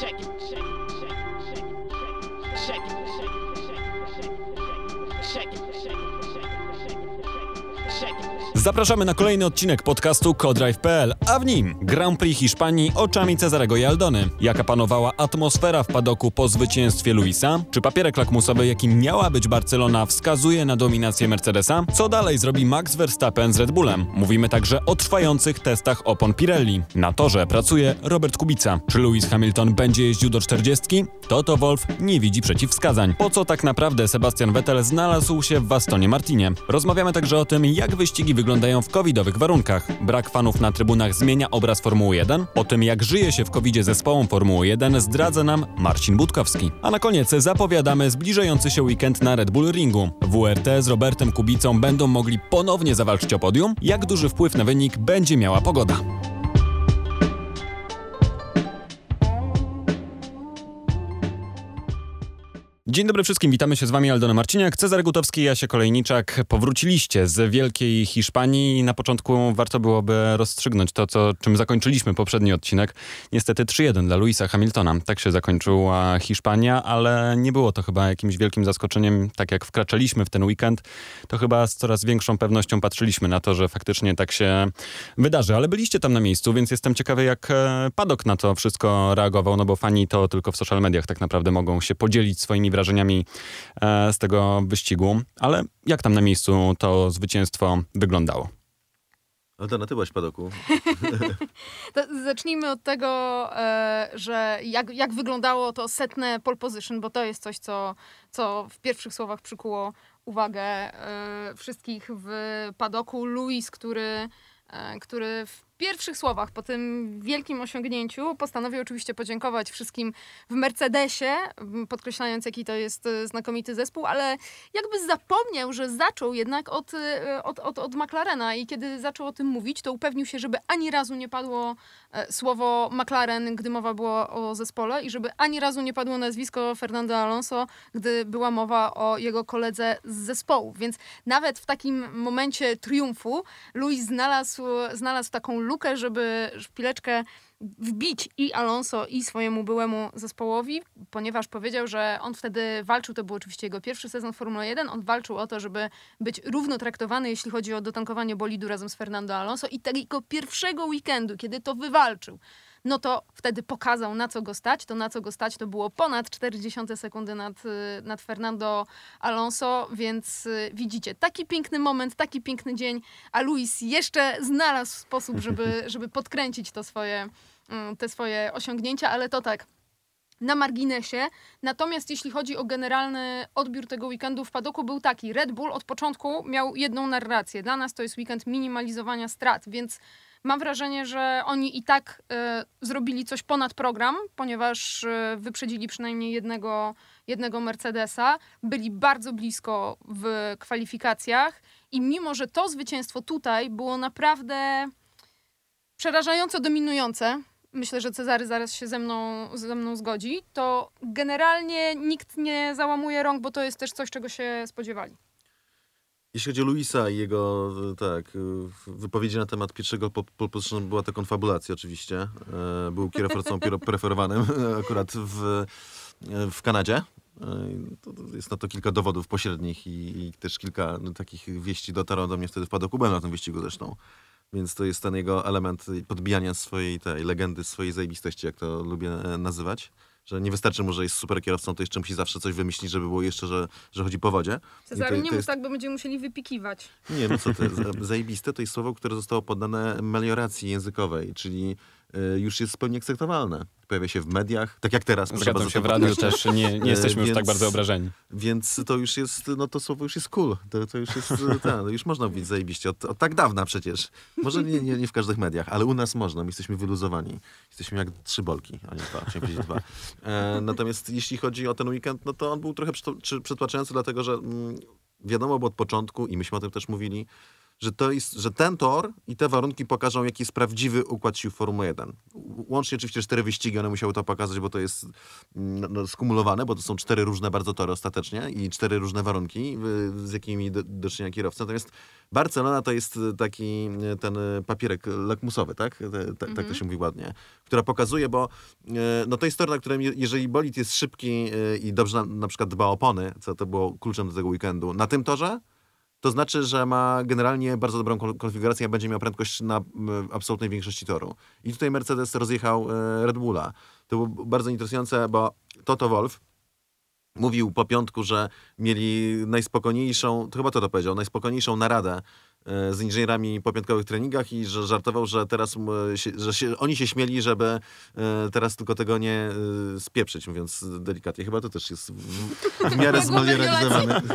Check it, Zapraszamy na kolejny odcinek podcastu Codrive.pl, a w nim Grand Prix Hiszpanii oczami Cezarego i Aldony. Jaka panowała atmosfera w padoku po zwycięstwie Luisa? Czy papierek lakmusowy, jakim miała być Barcelona, wskazuje na dominację Mercedesa? Co dalej zrobi Max Verstappen z Red Bullem? Mówimy także o trwających testach opon Pirelli. Na torze pracuje Robert Kubica. Czy Lewis Hamilton będzie jeździł do 40? Toto Wolf nie widzi przeciwwskazań. Po co tak naprawdę Sebastian Vettel znalazł się w Astonie Martinie? Rozmawiamy także o tym, jak wyścigi wyglądają w covidowych warunkach. Brak fanów na trybunach zmienia obraz Formuły 1. O tym, jak żyje się w covidzie zespołom Formuły 1 zdradza nam Marcin Budkowski. A na koniec zapowiadamy zbliżający się weekend na Red Bull Ringu. WRT z Robertem Kubicą będą mogli ponownie zawalczyć o podium. Jak duży wpływ na wynik będzie miała pogoda? Dzień dobry wszystkim, witamy się z Wami Aldona Marciniak, Cezar Gutowski i Jasie Kolejniczak. Powróciliście z Wielkiej Hiszpanii i na początku warto byłoby rozstrzygnąć to, co, czym zakończyliśmy poprzedni odcinek. Niestety 3-1 dla Luisa Hamiltona. Tak się zakończyła Hiszpania, ale nie było to chyba jakimś wielkim zaskoczeniem. Tak jak wkraczaliśmy w ten weekend, to chyba z coraz większą pewnością patrzyliśmy na to, że faktycznie tak się wydarzy. Ale byliście tam na miejscu, więc jestem ciekawy, jak e, Padok na to wszystko reagował, no bo fani to tylko w social mediach tak naprawdę mogą się podzielić swoimi wrażeniami e, z tego wyścigu. Ale jak tam na miejscu to zwycięstwo wyglądało? Aldona, ty byłaś w padoku. To zacznijmy od tego, e, że jak, jak wyglądało to setne pole position, bo to jest coś, co, co w pierwszych słowach przykuło uwagę e, wszystkich w padoku. Luis, który, który w pierwszych słowach po tym wielkim osiągnięciu postanowił oczywiście podziękować wszystkim w Mercedesie, podkreślając jaki to jest e, znakomity zespół, ale jakby zapomniał, że zaczął jednak od, e, od, od, od McLarena i kiedy zaczął o tym mówić, to upewnił się, żeby ani razu nie padło e, słowo McLaren, gdy mowa była o zespole i żeby ani razu nie padło nazwisko Fernando Alonso, gdy była mowa o jego koledze z zespołu. Więc nawet w takim momencie triumfu Luis znalazł, znalazł taką lukę, żeby szpileczkę wbić i Alonso, i swojemu byłemu zespołowi, ponieważ powiedział, że on wtedy walczył, to był oczywiście jego pierwszy sezon w Formule 1, on walczył o to, żeby być równo traktowany, jeśli chodzi o dotankowanie bolidu razem z Fernando Alonso i tego pierwszego weekendu, kiedy to wywalczył, no to wtedy pokazał, na co go stać. To na co go stać to było ponad 40 sekundy nad, y, nad Fernando Alonso, więc y, widzicie, taki piękny moment, taki piękny dzień, a Luis jeszcze znalazł sposób, żeby, żeby podkręcić to swoje, y, te swoje osiągnięcia, ale to tak, na marginesie. Natomiast jeśli chodzi o generalny odbiór tego weekendu w padoku był taki. Red Bull od początku miał jedną narrację. Dla nas to jest weekend minimalizowania strat, więc mam wrażenie, że oni i tak e, zrobili coś ponad program, ponieważ e, wyprzedzili przynajmniej jednego, jednego Mercedesa. Byli bardzo blisko w kwalifikacjach i mimo, że to zwycięstwo tutaj było naprawdę przerażająco dominujące, myślę, że Cezary zaraz się ze mną, ze mną zgodzi, to generalnie nikt nie załamuje rąk, bo to jest też coś, czego się spodziewali. Jeśli chodzi o Luisa i jego e, tak, e, wypowiedzi na temat pierwszego po- pole position, była to konfabulacja oczywiście. E, Był kierowcą preferowanym akurat w, w Kanadzie. Jest na to kilka dowodów pośrednich i, i też kilka no, takich wieści dotarło do mnie wtedy w padoku. Byłem na tym wyścigu zresztą. Więc to jest ten jego element podbijania swojej tej legendy, swojej zajebistości, jak to lubię nazywać. Że nie wystarczy mu, że jest super kierowcą, to jeszcze musi zawsze coś wymyślić, żeby było jeszcze, że, że chodzi po wodzie. Cezary, nie mów jest- tak, bo będziemy musieli wypikiwać. nie, no co ty, za- zajebiste to jest słowo, które zostało poddane melioracji językowej, czyli już jest w pełni akceptowalne. Pojawia się w mediach, tak jak teraz. Zgadzam się, w ten radiu też nie, nie jesteśmy już Więc- tak bardzo obrażeni. Więc to już jest, no to słowo już jest cool. To, to już jest, y, ta, no już można mówić zajebiście. Od, od tak dawna przecież. Może nie, nie, nie w każdych mediach, ale u nas można. My jesteśmy wyluzowani. Jesteśmy jak trzy bolki, a nie dwa. Chciałem powiedzieć dwa. E, natomiast jeśli chodzi o ten weekend, no to on był trochę przytłaczający, dlatego że mm, wiadomo było od początku i myśmy o tym też mówili, że, to jest, że ten tor i te warunki pokażą, jaki jest prawdziwy układ sił Formuły 1. Łącznie oczywiście cztery wyścigi, one musiały to pokazać, bo to jest mm, no, skumulowane, bo to są cztery różne bardzo tory ostatecznie i cztery różne warunki, y, z jakimi do, do czynienia kierowca. Natomiast Barcelona to jest taki y, ten y, papierek lakmusowy, tak? Te, te, Tak to Mhm. się mówi ładnie. Która pokazuje, bo y, no to jest tor, na którym je- jeżeli bolid jest szybki y, i dobrze na, na przykład dba o opony, co to było kluczem do tego weekendu, na tym torze to znaczy, że ma generalnie bardzo dobrą kon- konfigurację, będzie miał prędkość na m, absolutnej większości toru. I tutaj Mercedes rozjechał e, Red Bulla. To było bardzo interesujące, bo Toto Wolf mówił po piątku, że mieli najspokojniejszą, to chyba to to powiedział, najspokojniejszą naradę e, z inżynierami po piątkowych treningach i że żartował, że teraz że się, oni się śmieli, żeby e, teraz tylko tego nie e, spieprzyć, mówiąc delikatnie. Chyba to też jest w, w miarę.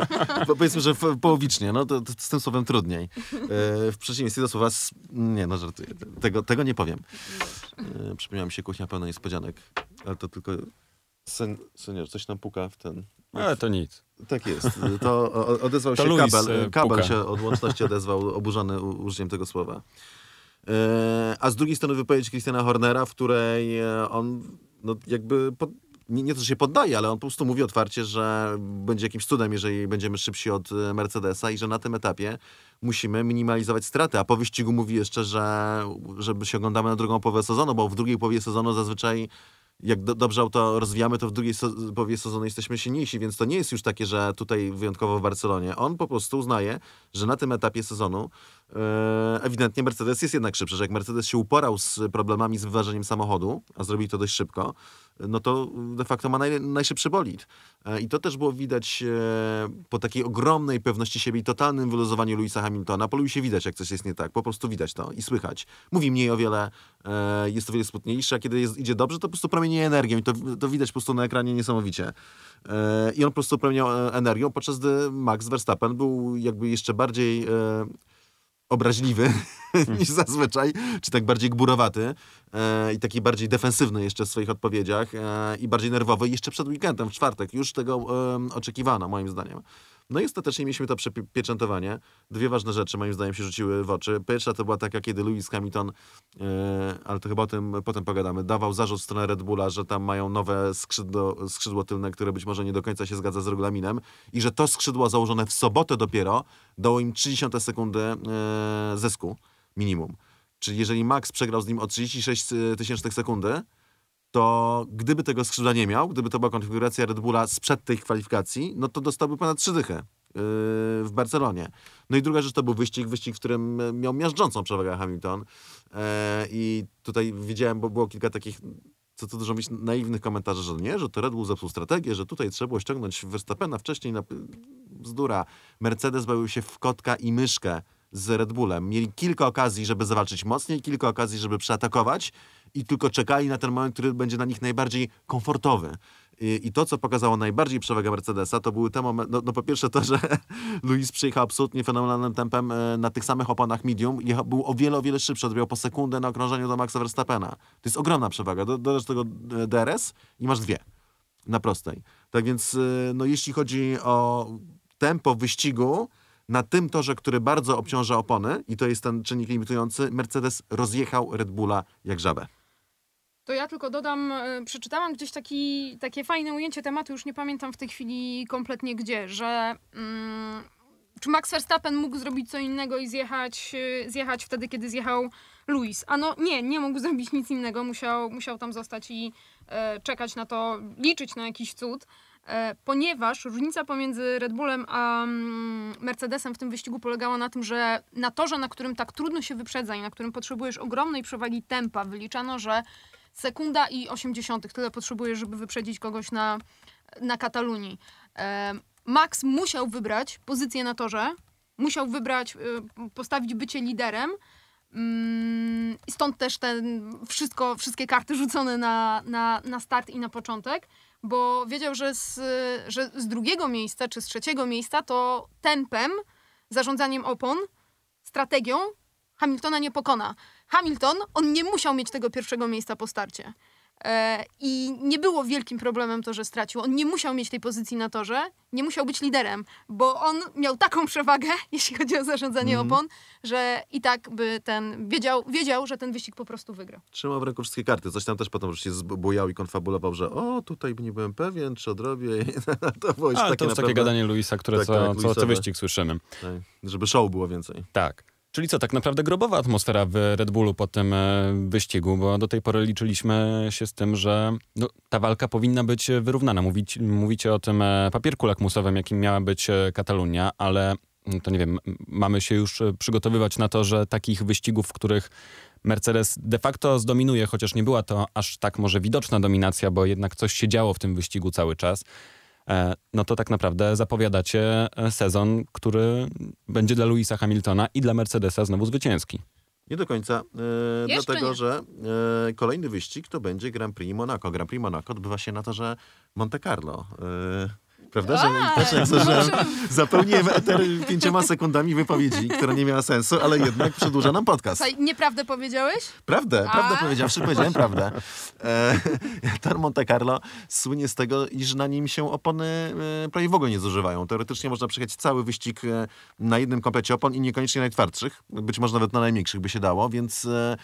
Po, powiedzmy, że połowicznie, no to, to z tym słowem trudniej. E, w przeciwieństwie do słowa, nie no żartuję, tego, tego nie powiem. E, przypomniała mi się kuchnia pełna niespodzianek, ale to tylko sen, senior, coś nam puka w ten... Ale to nic. Tak jest. To odezwał To się Luis, kabel. e, Kabel puka. się od łączności odezwał, oburzony użyciem tego słowa. E, a z drugiej strony wypowiedź Christiana Hornera, w której e, on no, jakby pod, nie, nie to, że się poddaje, ale on po prostu mówi otwarcie, że będzie jakimś cudem, jeżeli będziemy szybsi od e, Mercedesa i że na tym etapie musimy minimalizować straty. A po wyścigu mówi jeszcze, że żeby się oglądamy na drugą połowę sezonu, bo w drugiej połowie sezonu zazwyczaj jak do, dobrze auto rozwijamy, to w drugiej se- połowie sezonu jesteśmy silniejsi, więc to nie jest już takie, że tutaj wyjątkowo w Barcelonie. On po prostu uznaje, że na tym etapie sezonu ewidentnie Mercedes jest jednak szybszy, że jak Mercedes się uporał z problemami z wyważeniem samochodu, a zrobił to dość szybko, no to de facto ma naj, najszybszy bolid. E, I to też było widać e, po takiej ogromnej pewności siebie i totalnym wyluzowaniu Louisa Hamiltona. Po Louisie widać, jak coś jest nie tak. Po prostu widać to i słychać. Mówi mniej o wiele, e, jest o wiele smutniejszy, a kiedy jest, idzie dobrze, to po prostu promienieje energią i to, to widać po prostu na ekranie niesamowicie. E, I on po prostu promieniał e, energią, podczas gdy Max Verstappen był jakby jeszcze bardziej... Obraźliwy niż zazwyczaj, czy tak bardziej gburowaty e, i taki bardziej defensywny jeszcze w swoich odpowiedziach e, i bardziej nerwowy jeszcze przed weekendem, w czwartek. Już tego e, oczekiwano, moim zdaniem. No i ostatecznie mieliśmy to przepieczętowanie. Dwie ważne rzeczy, moim zdaniem, się rzuciły w oczy. Pierwsza to była taka, kiedy Lewis Hamilton, e, ale to chyba o tym potem pogadamy, dawał zarzut w stronę Red Bulla, że tam mają nowe skrzydło, skrzydło tylne, które być może nie do końca się zgadza z regulaminem i że to skrzydło założone w sobotę dopiero dało im 30 sekundy e, zysku minimum. Czyli jeżeli Max przegrał z nim o 36 tysięcznych sekundy, to gdyby tego skrzydła nie miał, gdyby to była konfiguracja Red Bulla sprzed tej kwalifikacji, no to dostałby ponad trzy dychy yy, w Barcelonie. No i druga rzecz to był wyścig, wyścig, w którym e, miał miażdżącą przewagę Hamilton. E, I tutaj widziałem, bo było kilka takich co tu dużo mieć naiwnych komentarzy, że nie, że to Red Bull zepsuł strategię, że tutaj trzeba było ściągnąć Verstappena wcześniej na bzdura. Mercedes bawił się w kotka i myszkę z Red Bullem. Mieli kilka okazji, żeby zawalczyć mocniej, kilka okazji, żeby przeatakować i tylko czekali na ten moment, który będzie dla nich najbardziej komfortowy. I, to, co pokazało najbardziej przewagę Mercedesa, to były te momenty, no, no po pierwsze to, że Luis przyjechał absolutnie fenomenalnym tempem e, na tych samych oponach medium, jechał, był o wiele, o wiele szybszy, odbierał po sekundę na okrążeniu do Maxa Verstappena. To jest ogromna przewaga. Do- Dodasz do tego e, DRS i masz dwie na prostej. Tak więc, y, no, jeśli chodzi o tempo wyścigu, na tym torze, który bardzo obciąża opony, i to jest ten czynnik limitujący, Mercedes rozjechał Red Bulla jak żabę. To ja tylko dodam, e, przeczytałam gdzieś taki, takie fajne ujęcie tematu, już nie pamiętam w tej chwili kompletnie gdzie, że mm, czy Max Verstappen mógł zrobić co innego i zjechać, e, zjechać wtedy, kiedy zjechał Luis? A no nie, nie mógł zrobić nic innego, musiał, musiał tam zostać i e, czekać na to, liczyć na jakiś cud. E, ponieważ różnica pomiędzy Red Bullem a mm, Mercedesem w tym wyścigu polegała na tym, że na torze, na którym tak trudno się wyprzedza i na którym potrzebujesz ogromnej przewagi tempa, wyliczano, że sekunda i 80 tyle potrzebujesz, żeby wyprzedzić kogoś na, na Katalunii. E, Max musiał wybrać pozycję na torze, musiał wybrać, e, postawić bycie liderem. Mm, I stąd też ten wszystko, wszystkie karty rzucone na, na, na start i na początek, bo wiedział, że z, że z drugiego miejsca czy z trzeciego miejsca to tempem, zarządzaniem opon, strategią Hamiltona nie pokona. Hamilton, on nie musiał mieć tego pierwszego miejsca po starcie. E, I nie było wielkim problemem to, że stracił. On nie musiał mieć tej pozycji na torze, nie musiał być liderem, bo on miał taką przewagę, jeśli chodzi o zarządzanie Mhm. opon, że i tak by ten wiedział, wiedział, że ten wyścig po prostu wygra. Trzymał w ręku wszystkie karty. Coś tam też potem się zbujał i konfabulował, że o, tutaj nie byłem pewien, czy odrobię. to było już Ale takie to jest takie naprawdę, gadanie Luisa, które Tak, co, tak, co, co Luisowe. wyścig słyszymy. tak, żeby show było więcej. Tak. Czyli co, tak naprawdę grobowa atmosfera w Red Bullu po tym e, wyścigu, bo do tej pory liczyliśmy się z tym, że no, ta walka powinna być wyrównana. Mówić, mówicie o tym e, papierku lakmusowym, jakim miała być e, Katalunia, ale mm, to nie wiem, mamy się już przygotowywać na to, że takich wyścigów, w których Mercedes de facto zdominuje, chociaż nie była to aż tak może widoczna dominacja, bo jednak coś się działo w tym wyścigu cały czas, no to tak naprawdę zapowiadacie e, sezon, który będzie dla Louisa Hamiltona i dla Mercedesa znowu zwycięski. Nie do końca, e, dlatego nie. że e, kolejny wyścig to będzie Grand Prix Monaco. Grand Prix Monaco odbywa się na torze Monte Carlo. E, prawda, że A, też jak zacząłem, zapełniłem eter pięcioma sekundami wypowiedzi, która nie miała sensu, ale jednak przedłuża nam podcast. Słuchaj, nieprawdę powiedziałeś? Prawdę, A? prawdę powiedziawszy, powiedziałem prawdę. E, tor Monte Carlo słynie z tego, iż na nim się opony e, prawie w ogóle nie zużywają. Teoretycznie można przejechać cały wyścig e, na jednym komplecie opon i niekoniecznie najtwardszych, być może nawet na najmniejszych by się dało, więc e,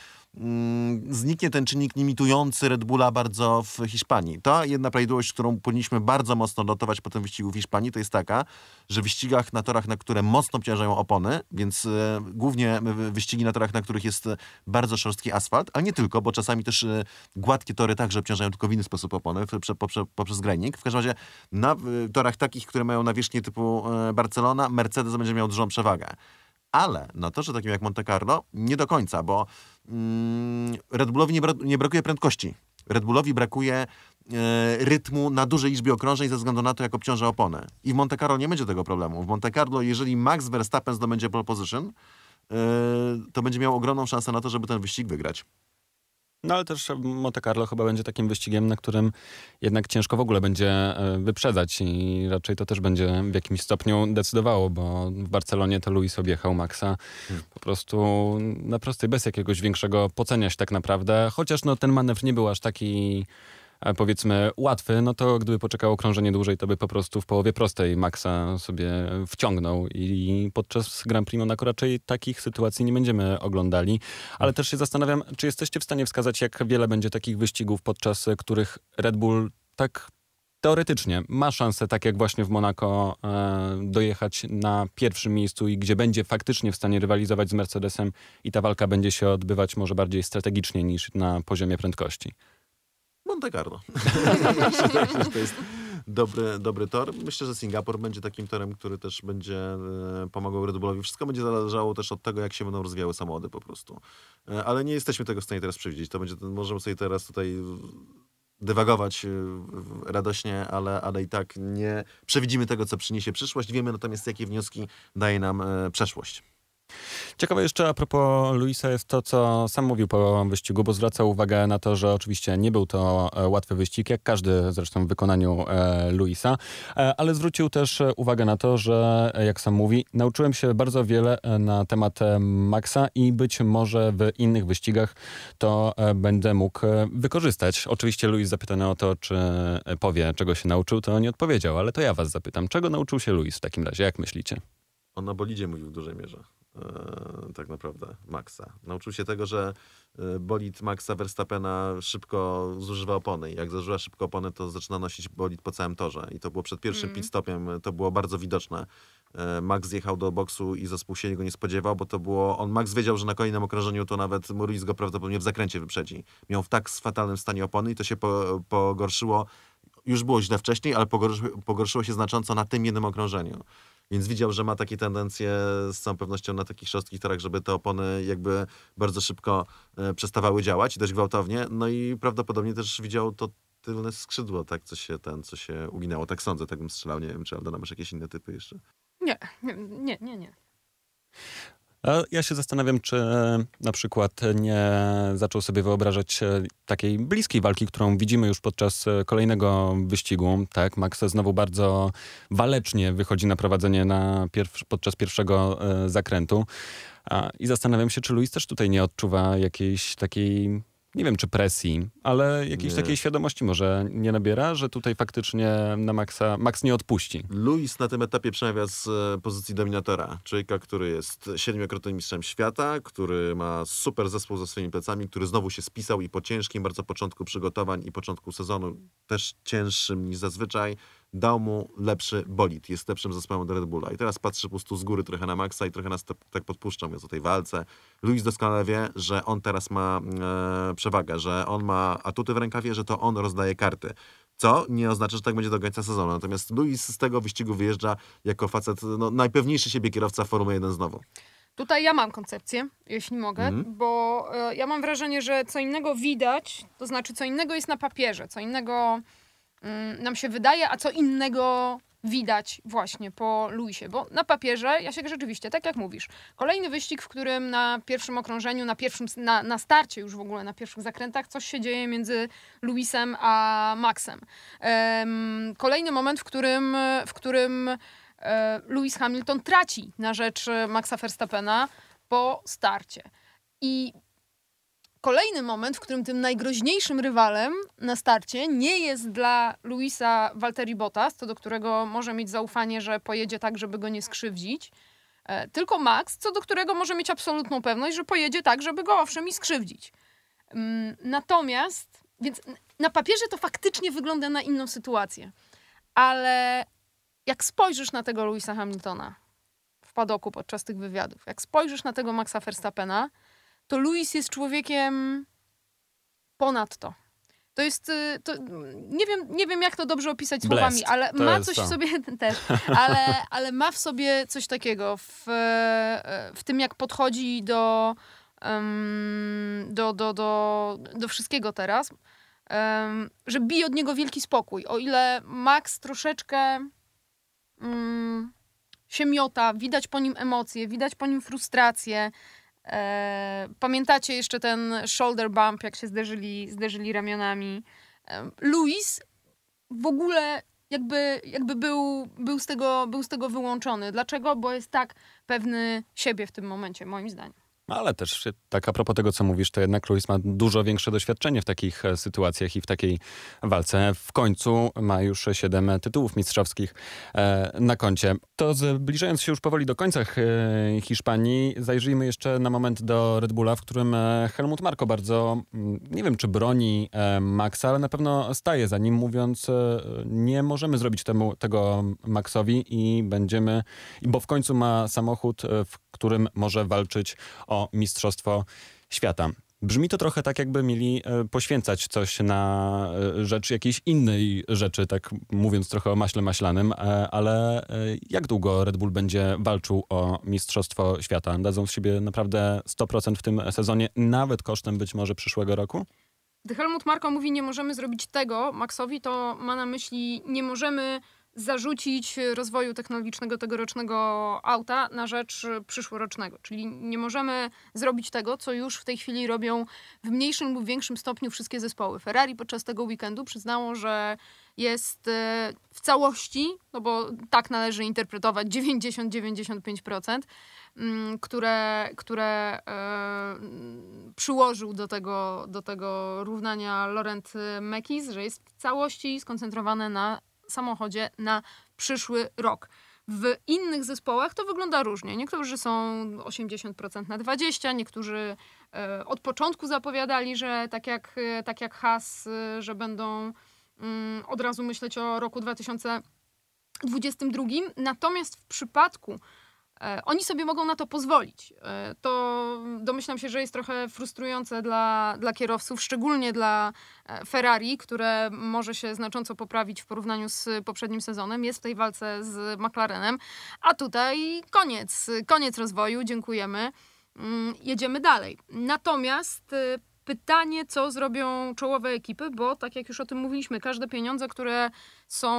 zniknie ten czynnik limitujący Red Bulla bardzo w Hiszpanii. Ta jedna prawidłowość, którą powinniśmy bardzo mocno notować po tym wyścigu w Hiszpanii, to jest taka, że w wyścigach na torach, na które mocno obciążają opony, więc e, głównie wy- wyścigi na torach, na których jest bardzo szorstki asfalt, ale nie tylko, bo czasami też e, gładkie tory także obciążają tylko w inny sposób opony, w- prze, poprze, poprzez grajnik. W każdym razie na torach takich, które mają nawierzchnię typu e, Barcelona, Mercedes będzie miał dużą przewagę. Ale na torze takim jak Monte Carlo nie do końca, bo mm, Red Bullowi nie, bra- nie brakuje prędkości. Red Bullowi brakuje e, rytmu na dużej liczbie okrążeń ze względu na to, jak obciąża opony. I w Monte Carlo nie będzie tego problemu. W Monte Carlo, jeżeli Max Verstappen zdobędzie pole position, e, to będzie miał ogromną szansę na to, żeby ten wyścig wygrać. No ale też Monte Carlo chyba będzie takim wyścigiem, na którym jednak ciężko w ogóle będzie e, wyprzedzać i raczej to też będzie w jakimś stopniu decydowało, bo w Barcelonie to Luis objechał Maxa po prostu na prostej, bez jakiegoś większego pocenia się tak naprawdę, chociaż no ten manewr nie był aż taki powiedzmy łatwy, no to gdyby poczekał okrążenie dłużej, to by po prostu w połowie prostej Maxa sobie wciągnął i podczas Grand Prix Monaco raczej takich sytuacji nie będziemy oglądali. Ale też się zastanawiam, czy jesteście w stanie wskazać, jak wiele będzie takich wyścigów, podczas których Red Bull tak teoretycznie ma szansę, tak jak właśnie w Monako, e, dojechać na pierwszym miejscu i gdzie będzie faktycznie w stanie rywalizować z Mercedesem i ta walka będzie się odbywać może bardziej strategicznie niż na poziomie prędkości. Monte Carlo. To jest dobry, dobry tor. Myślę, że Singapur będzie takim torem, który też będzie e, pomagał Red Bullowi. Wszystko będzie zależało też od tego, jak się będą rozwijały samochody po prostu. E, ale nie jesteśmy tego w stanie teraz przewidzieć. To będzie, możemy sobie teraz tutaj dywagować e, radośnie, ale, ale i tak nie przewidzimy tego, co przyniesie przyszłość. Wiemy natomiast, jakie wnioski daje nam przeszłość. Ciekawe jeszcze a propos Luisa jest to, co sam mówił po wyścigu, bo zwracał uwagę na to, że oczywiście nie był to e, łatwy wyścig, jak każdy zresztą w wykonaniu e, Luisa, e, ale zwrócił też uwagę na to, że jak sam mówi, nauczyłem się bardzo wiele na temat Maxa i być może w innych wyścigach to będę mógł wykorzystać. Oczywiście Luis zapytany o to, czy powie, czego się nauczył, to nie odpowiedział, ale to ja was zapytam, czego nauczył się Luis w takim razie, jak myślicie? On na bolidzie mówił w dużej mierze. E, tak naprawdę, Maxa. Nauczył się tego, że e, bolid Maxa Verstappena szybko zużywa opony. Jak zużywa szybko opony, to zaczyna nosić bolid po całym torze. I to było przed pierwszym pit stopem, to było bardzo widoczne. E, Max zjechał do boksu i zespół się jego nie spodziewał, bo to było, on Max wiedział, że na kolejnym okrążeniu to nawet Ruiz go prawdopodobnie w zakręcie wyprzedzi. Miał w tak fatalnym stanie opony i to się po, pogorszyło. Już było źle wcześniej, ale pogorszyło, pogorszyło się znacząco na tym jednym okrążeniu. Więc widział, że ma takie tendencje z całą pewnością na takich szorstkich torach, żeby te opony jakby bardzo szybko e, przestawały działać, dość gwałtownie. No i prawdopodobnie też widział to tylne skrzydło, tak, co się ten, co się uginęło. Tak sądzę, tak bym strzelał. Nie wiem, czy Aldona masz jakieś inne typy jeszcze? Nie, nie, nie, nie. Ja się zastanawiam, czy e, na przykład nie zaczął sobie wyobrażać e, takiej bliskiej walki, którą widzimy już podczas e, kolejnego wyścigu. Tak, Max znowu bardzo walecznie wychodzi na prowadzenie na pierw- podczas pierwszego zakrętu. I zastanawiam się, czy Luis też tutaj nie odczuwa jakiejś takiej nie wiem czy presji, ale jakiejś Nie. takiej świadomości może nie nabiera, że tutaj faktycznie na Maxa, Max nie odpuści. Luis na tym etapie przemawia z e, pozycji dominatora. Człowieka, który jest siedmiokrotnym mistrzem świata, który ma super zespół za swoimi plecami, który znowu się spisał i po ciężkim bardzo początku przygotowań i początku sezonu, też cięższym niż zazwyczaj, dał mu lepszy bolid. Jest lepszym zespołem do Red Bulla. I teraz patrzy po prostu z góry trochę na Maxa i trochę nas tak- tak podpuszcza, mówiąc o tej walce. Luis doskonale wie, że on teraz ma e, przewagę, że on ma atuty w rękawie, że to on rozdaje karty. Co nie oznacza, że tak będzie do końca sezonu. Natomiast Luis z tego wyścigu wyjeżdża jako facet, no, najpewniejszy siebie kierowca Formuły 1 znowu. Tutaj ja mam koncepcję, jeśli mogę, Mhm. bo e, ja mam wrażenie, że co innego widać, to znaczy co innego jest na papierze, co innego mm, nam się wydaje, a co innego widać właśnie po Luisie, bo na papierze, ja się rzeczywiście, tak jak mówisz, kolejny wyścig, w którym na pierwszym okrążeniu, na pierwszym, na, na starcie już w ogóle, na pierwszych zakrętach, coś się dzieje między Luisem a Maxem. Em, kolejny moment, w którym, w którym e, Lewis Hamilton traci na rzecz Maxa Verstappena po starcie. I kolejny moment, w którym tym najgroźniejszym rywalem na starcie nie jest dla Luisa Valtteri Bottas, co do którego może mieć zaufanie, że pojedzie tak, żeby go nie skrzywdzić, e, tylko Max, co do którego może mieć absolutną pewność, że pojedzie tak, żeby go owszem i skrzywdzić. Mm, Natomiast, więc na papierze to faktycznie wygląda na inną sytuację. Ale jak spojrzysz na tego Louisa Hamiltona w padoku podczas tych wywiadów, jak spojrzysz na tego Maxa Verstappena, to Louis jest człowiekiem ponad to. To jest, y, to, nie, wiem, nie wiem jak to dobrze opisać słowami, Blessed. ale To ma coś to. w sobie też, ale, ale ma w sobie coś takiego w, e, w tym jak podchodzi do, em, do, do, do, do wszystkiego teraz, em, że bije od niego wielki spokój. O ile Max troszeczkę mm, się miota, widać po nim emocje, widać po nim frustrację. E, pamiętacie jeszcze ten shoulder bump, jak się zderzyli, zderzyli ramionami. E, Luis w ogóle jakby, jakby był, był, z tego, był z tego wyłączony. Dlaczego? Bo jest tak pewny siebie w tym momencie, moim zdaniem. Ale też tak a propos tego, co mówisz, to jednak Luis ma dużo większe doświadczenie w takich e, sytuacjach i w takiej walce. W końcu ma już siedem tytułów mistrzowskich e, na koncie. To zbliżając się już powoli do końca e, Hiszpanii, zajrzyjmy jeszcze na moment do Red Bulla, w którym Helmut Marko bardzo, mm, nie wiem czy broni Maxa, ale na pewno staje za nim, mówiąc, nie możemy zrobić temu, tego Maxowi i będziemy, bo w końcu ma samochód, w którym może walczyć o Mistrzostwo Świata. Brzmi to trochę tak, jakby mieli e, poświęcać coś na e, rzecz jakiejś innej rzeczy, tak mówiąc trochę o maśle maślanym, e, ale jak długo Red Bull będzie walczył o Mistrzostwo Świata? Dadzą z siebie naprawdę 100% w tym sezonie, nawet kosztem być może przyszłego roku? Gdy Helmut Marko mówi, nie możemy zrobić tego Maxowi, to ma na myśli, nie możemy zarzucić rozwoju technologicznego tegorocznego auta na rzecz przyszłorocznego. Czyli nie możemy zrobić tego, co już w tej chwili robią w mniejszym lub większym stopniu wszystkie zespoły. Ferrari podczas tego weekendu przyznało, że jest e, w całości, no bo tak należy interpretować 90-95%, mm, które, które e, przyłożył do tego, do tego równania Laurent Mekis, że jest w całości skoncentrowane na samochodzie na przyszły rok. W innych zespołach to wygląda różnie. Niektórzy są 80% na 20, niektórzy e, od początku zapowiadali, że tak jak, e, tak jak Haas, e, że będą mm, od razu myśleć o roku 2022. Natomiast w przypadku oni sobie mogą na to pozwolić. E, To domyślam się, że jest trochę frustrujące dla, dla kierowców, szczególnie dla e, Ferrari, które może się znacząco poprawić w porównaniu z poprzednim sezonem. Jest w tej walce z McLarenem, a tutaj koniec, koniec rozwoju. Dziękujemy. Mm, Jedziemy dalej. Natomiast e, pytanie, co zrobią czołowe ekipy, bo tak jak już o tym mówiliśmy, każde pieniądze, które są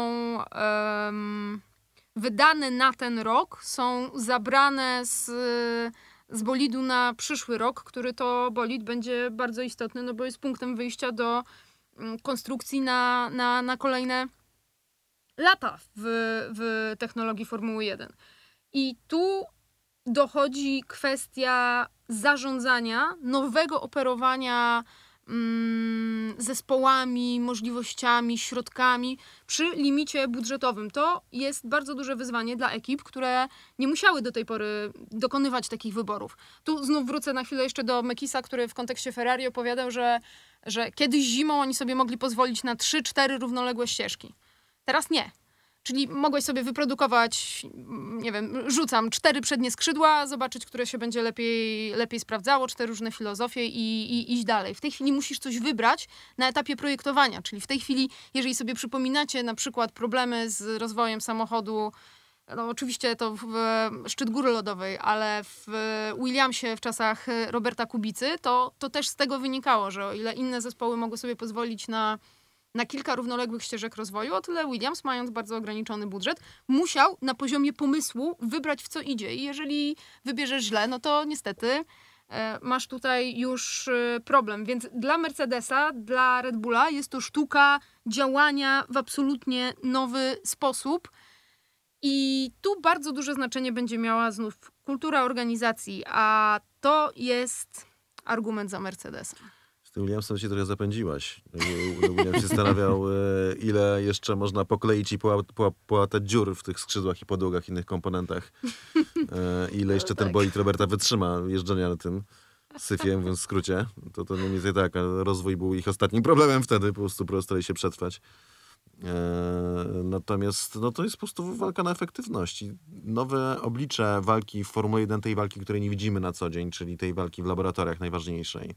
wydane na ten rok, są zabrane z, z bolidu na przyszły rok, który to bolid będzie bardzo istotny, no bo jest punktem wyjścia do mm, konstrukcji na, na, na kolejne lata w, w technologii Formuły 1. I tu dochodzi kwestia zarządzania, nowego operowania zespołami, możliwościami, środkami przy limicie budżetowym. To jest bardzo duże wyzwanie dla ekip, które nie musiały do tej pory dokonywać takich wyborów. Tu znów wrócę na chwilę jeszcze do Mekisa, który w kontekście Ferrari opowiadał, że, że kiedyś zimą oni sobie mogli pozwolić na 3-4 równoległe ścieżki. Teraz nie. Czyli mogłeś sobie wyprodukować, nie wiem, rzucam cztery przednie skrzydła, zobaczyć, które się będzie lepiej, lepiej sprawdzało, cztery różne filozofie i, i iść dalej. W tej chwili musisz coś wybrać na etapie projektowania, czyli w tej chwili, jeżeli sobie przypominacie na przykład problemy z rozwojem samochodu, no oczywiście to w szczyt góry lodowej, ale w Williamsie w czasach Roberta Kubicy, to, to też z tego wynikało, że o ile inne zespoły mogły sobie pozwolić na na kilka równoległych ścieżek rozwoju, o tyle Williams, mając bardzo ograniczony budżet, musiał na poziomie pomysłu wybrać w co idzie. I jeżeli wybierzesz źle, no to niestety e, masz tutaj już e, problem. Więc dla Mercedesa, dla Red Bulla jest to sztuka działania w absolutnie nowy sposób. I tu bardzo duże znaczenie będzie miała znów kultura organizacji, a to jest argument za Mercedesem. Tym Williamsem się trochę zapędziłaś. William się zastanawiał, e, ile jeszcze można pokleić i poła- poła- połatać dziur w tych skrzydłach i podłogach, innych komponentach. E, Ile jeszcze ten tak. bolid Roberta wytrzyma jeżdżenia na tym syfie, mówiąc w skrócie. To, to mniej więcej tak, rozwój był ich ostatnim problemem wtedy, po prostu prostali się przetrwać. E, natomiast no, to jest po prostu walka na efektywność. I nowe oblicze walki w Formule 1, tej walki, której nie widzimy na co dzień, czyli tej walki w laboratoriach najważniejszej.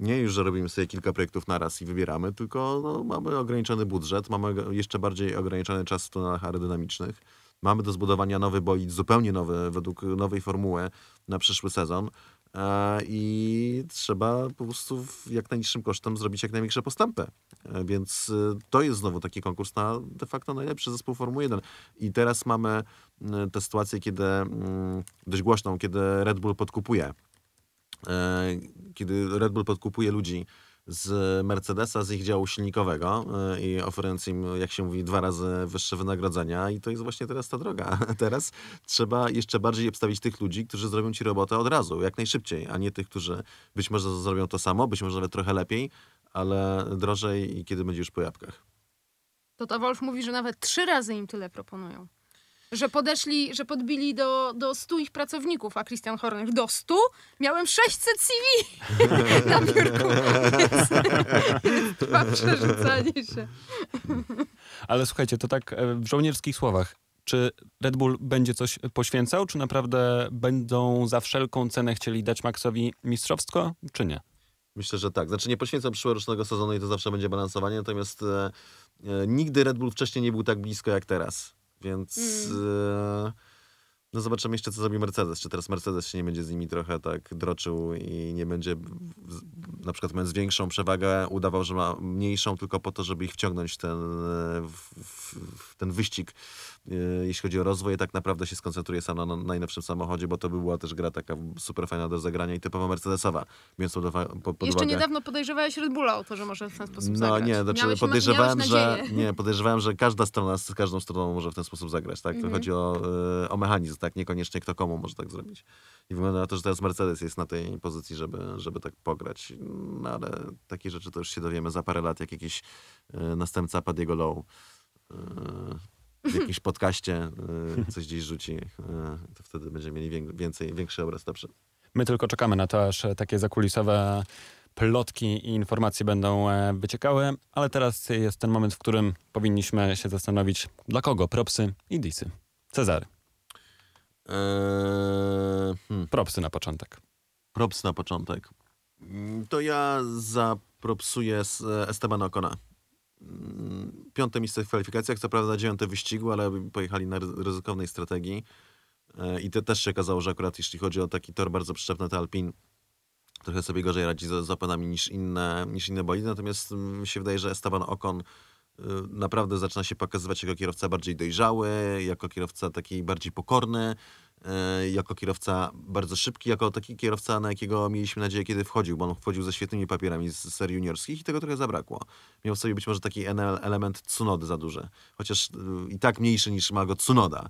Nie już, że robimy sobie kilka projektów naraz i wybieramy, tylko no, mamy ograniczony budżet, mamy jeszcze bardziej ograniczony czas w tunelach aerodynamicznych. Mamy do zbudowania nowy bolid, zupełnie nowy, według nowej formuły na przyszły sezon. E, I trzeba po prostu jak najniższym kosztem zrobić jak największe postępy. E, Więc e, to jest znowu taki konkurs na de facto najlepszy zespół Formuły 1. I teraz mamy tę sytuację, kiedy dość głośną, kiedy Red Bull podkupuje kiedy Red Bull podkupuje ludzi z Mercedesa, z ich działu silnikowego e, i oferując im, jak się mówi, dwa razy wyższe wynagrodzenia i to jest właśnie teraz ta droga. Teraz trzeba jeszcze bardziej obstawić tych ludzi, którzy zrobią ci robotę od razu, jak najszybciej, a nie tych, którzy być może zrobią to samo, być może nawet trochę lepiej, ale drożej i kiedy będzie już po jabłkach. To ta Wolf mówi, że nawet trzy razy im tyle proponują. Że podeszli, że podbili do, do 100 ich pracowników, a Christian Horner do 100? Miałem 600 CV na biurku. Więc, trwa przerzucanie się. Ale słuchajcie, to tak e, w żołnierskich słowach. Czy Red Bull będzie coś poświęcał, czy naprawdę będą za wszelką cenę chcieli dać Maxowi mistrzowsko, czy nie? Myślę, że tak. Znaczy nie poświęcam przyszłorocznego sezonu i to zawsze będzie balansowanie, natomiast e, e, nigdy Red Bull wcześniej nie był tak blisko jak teraz. Więc e, no zobaczymy jeszcze, co zrobi Mercedes. Czy teraz Mercedes się nie będzie z nimi trochę tak droczył i nie będzie na przykład mając większą przewagę udawał, że ma mniejszą tylko po to, żeby ich wciągnąć ten, e, w, w ten wyścig. E, Jeśli chodzi o rozwój, tak naprawdę się skoncentruje sam na, na najnowszym samochodzie, bo to by była też gra taka super fajna do zagrania i typowo Mercedesowa. Biorąc pod, pod, pod Jeszcze uwagę. niedawno podejrzewałeś Red Bulla o to, że może w ten sposób No zagrać. nie, znaczy Miałeś- podejrzewałem, miałeś że nie, podejrzewałem, że każda strona z każdą stroną może w ten sposób zagrać, tak? To Mhm. chodzi o, e, o mechanizm, tak? Niekoniecznie kto komu może tak zrobić. I wygląda na to, że teraz Mercedes jest na tej pozycji, żeby, żeby tak pograć. No ale takie rzeczy to już się dowiemy za parę lat, jak jakiś e, następca Padiego Low w jakimś podcaście e, coś gdzieś rzuci, e, to wtedy będziemy mieli wię- więcej, większy obraz lepszy. My tylko czekamy na to, aż takie zakulisowe plotki i informacje będą e, wyciekały, ale teraz jest ten moment, w którym powinniśmy się zastanowić, dla kogo propsy i disy. Cezary, Eee, hmm. propsy na początek. Props na początek. Mm, To ja zapropsuję s- Esteban Ocona. Mm, Piąte miejsce w kwalifikacjach, co prawda dziewiąte wyścigu, ale pojechali na ry- ryzykownej strategii. E, I to też się okazało, że akurat jeśli chodzi o taki tor bardzo przyczepny, to Alpin trochę sobie gorzej radzi z, z oponami niż inne, niż inne bolidy. Natomiast mi się wydaje, że Esteban Ocon y, naprawdę zaczyna się pokazywać jako kierowca bardziej dojrzały, jako kierowca taki bardziej pokorny. E, jako kierowca bardzo szybki, jako taki kierowca, na jakiego mieliśmy nadzieję, kiedy wchodził, bo on wchodził ze świetnymi papierami z serii juniorskich i tego trochę zabrakło. Miał w sobie być może taki element Tsunody za duży, chociaż y, i tak mniejszy niż ma go Tsunoda.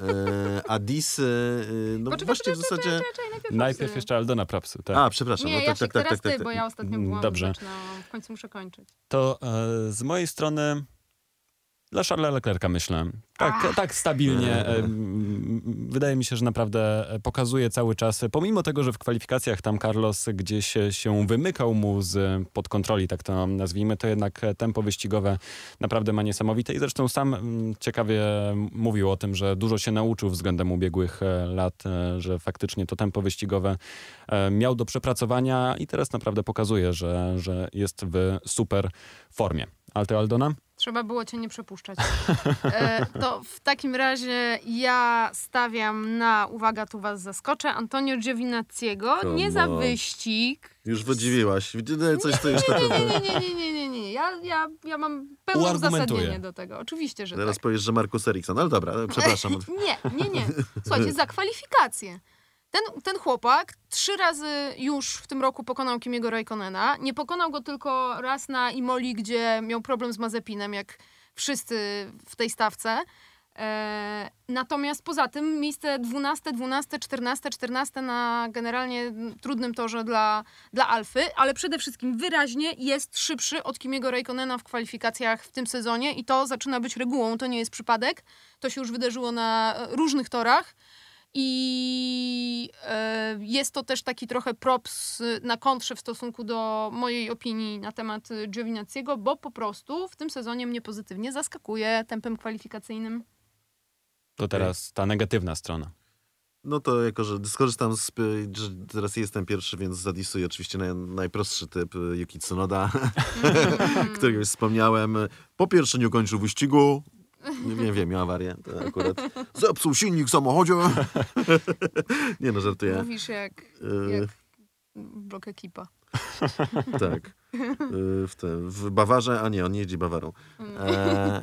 E, a Dis, y, y, no Poczekaj, właśnie w zasadzie... najpierw, jeszcze Aldona Prapsy, tak. A, przepraszam. Nie, no, tak, tak, tak, teraz tak, tak, ty, tak. bo ja ostatnio Mm, byłam dobrze. grzeczna. W końcu muszę kończyć. To e, z mojej strony dla Charlesa Leclerca myślę. Tak, tak stabilnie. wydaje mi się, że naprawdę e, pokazuje cały czas, e, pomimo tego, że w kwalifikacjach tam Carlos gdzieś e, się wymykał mu z pod kontroli, tak to nazwijmy, to jednak tempo wyścigowe naprawdę ma niesamowite i zresztą sam ciekawie mówił o tym, że dużo się nauczył względem ubiegłych lat, że faktycznie to tempo wyścigowe miał do przepracowania i teraz naprawdę pokazuje, że, że jest w super formie. Alto Aldona? Trzeba było cię nie przepuszczać. E, to w takim razie ja stawiam na, uwaga, tu was zaskoczę, Antonio Giovinazziego. Come Nie za on. wyścig. Już podziwiłaś. Widzę coś, co już na Nie, nie, nie, nie, nie, nie, nie. Ja, ja, ja mam pełne uzasadnienie do tego. Oczywiście, że Teraz tak. powiesz, że Markus Eriksson. Ale dobra, przepraszam. Nie, nie, nie. Słuchajcie, za kwalifikacje. Ten, ten chłopak trzy razy już w tym roku pokonał Kimiego Raikkonena. Nie pokonał go tylko raz na Imoli, gdzie miał problem z Mazepinem, jak wszyscy w tej stawce. E, natomiast poza tym miejsce 12, 12, 14, 14 na generalnie trudnym torze dla, dla Alfy, ale przede wszystkim wyraźnie jest szybszy od Kimiego Raikkonena w kwalifikacjach w tym sezonie i to zaczyna być regułą, to nie jest przypadek. To się już wydarzyło na różnych torach. I e, jest to też taki trochę props y, na kontrze w stosunku do mojej opinii na temat y, Giovinazziego, bo po prostu w tym sezonie mnie pozytywnie zaskakuje tempem kwalifikacyjnym. To teraz ta negatywna strona. No to jako, że skorzystam z, że teraz jestem pierwszy, więc zadisuję oczywiście naj, najprostszy typ y, Yuki Tsunoda, którego już wspomniałem. Po pierwsze nie ukończył wyścigu. Nie wiem, wiem, miał awarię. To akurat zepsuł silnik w samochodzie. nie no, żartuję. Mówisz jak, Y, jak blok ekipa. Tak. Y, W, te, w Bawarze, a nie, on nie jeździ Bawarą. E, mm,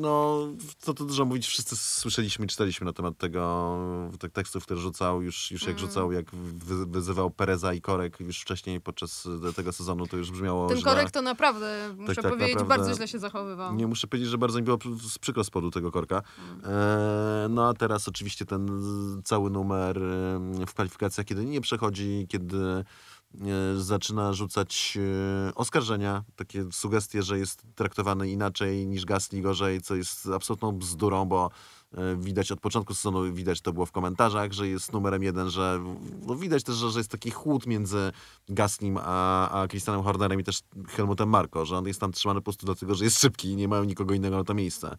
no, co tu dużo mówić, wszyscy słyszeliśmy i czytaliśmy na temat tego, tych tekstów, które rzucał, już, już jak Mm. rzucał, jak wy, wyzywał Pereza i Korek już wcześniej podczas tego sezonu, to już brzmiało Ten źle. korek to naprawdę, muszę tak, powiedzieć, naprawdę. bardzo źle się zachowywał. Nie muszę powiedzieć, że bardzo mi było pr- przykro z powodu tego korka. E, no a teraz oczywiście ten z- cały numer e, w kwalifikacjach, kiedy nie przechodzi, kiedy e, zaczyna rzucać e, oskarżenia, takie sugestie, że jest traktowany inaczej niż Gasly, gorzej, co jest absolutną bzdurą, bo e, widać od początku sezonu, widać to było w komentarzach, że jest numerem jeden, że no widać też, że, że jest taki chłód między Gaslim a, a Christianem Hornerem i też Helmutem Marko, że on jest tam trzymany po prostu dlatego, że jest szybki i nie mają nikogo innego na to miejsce.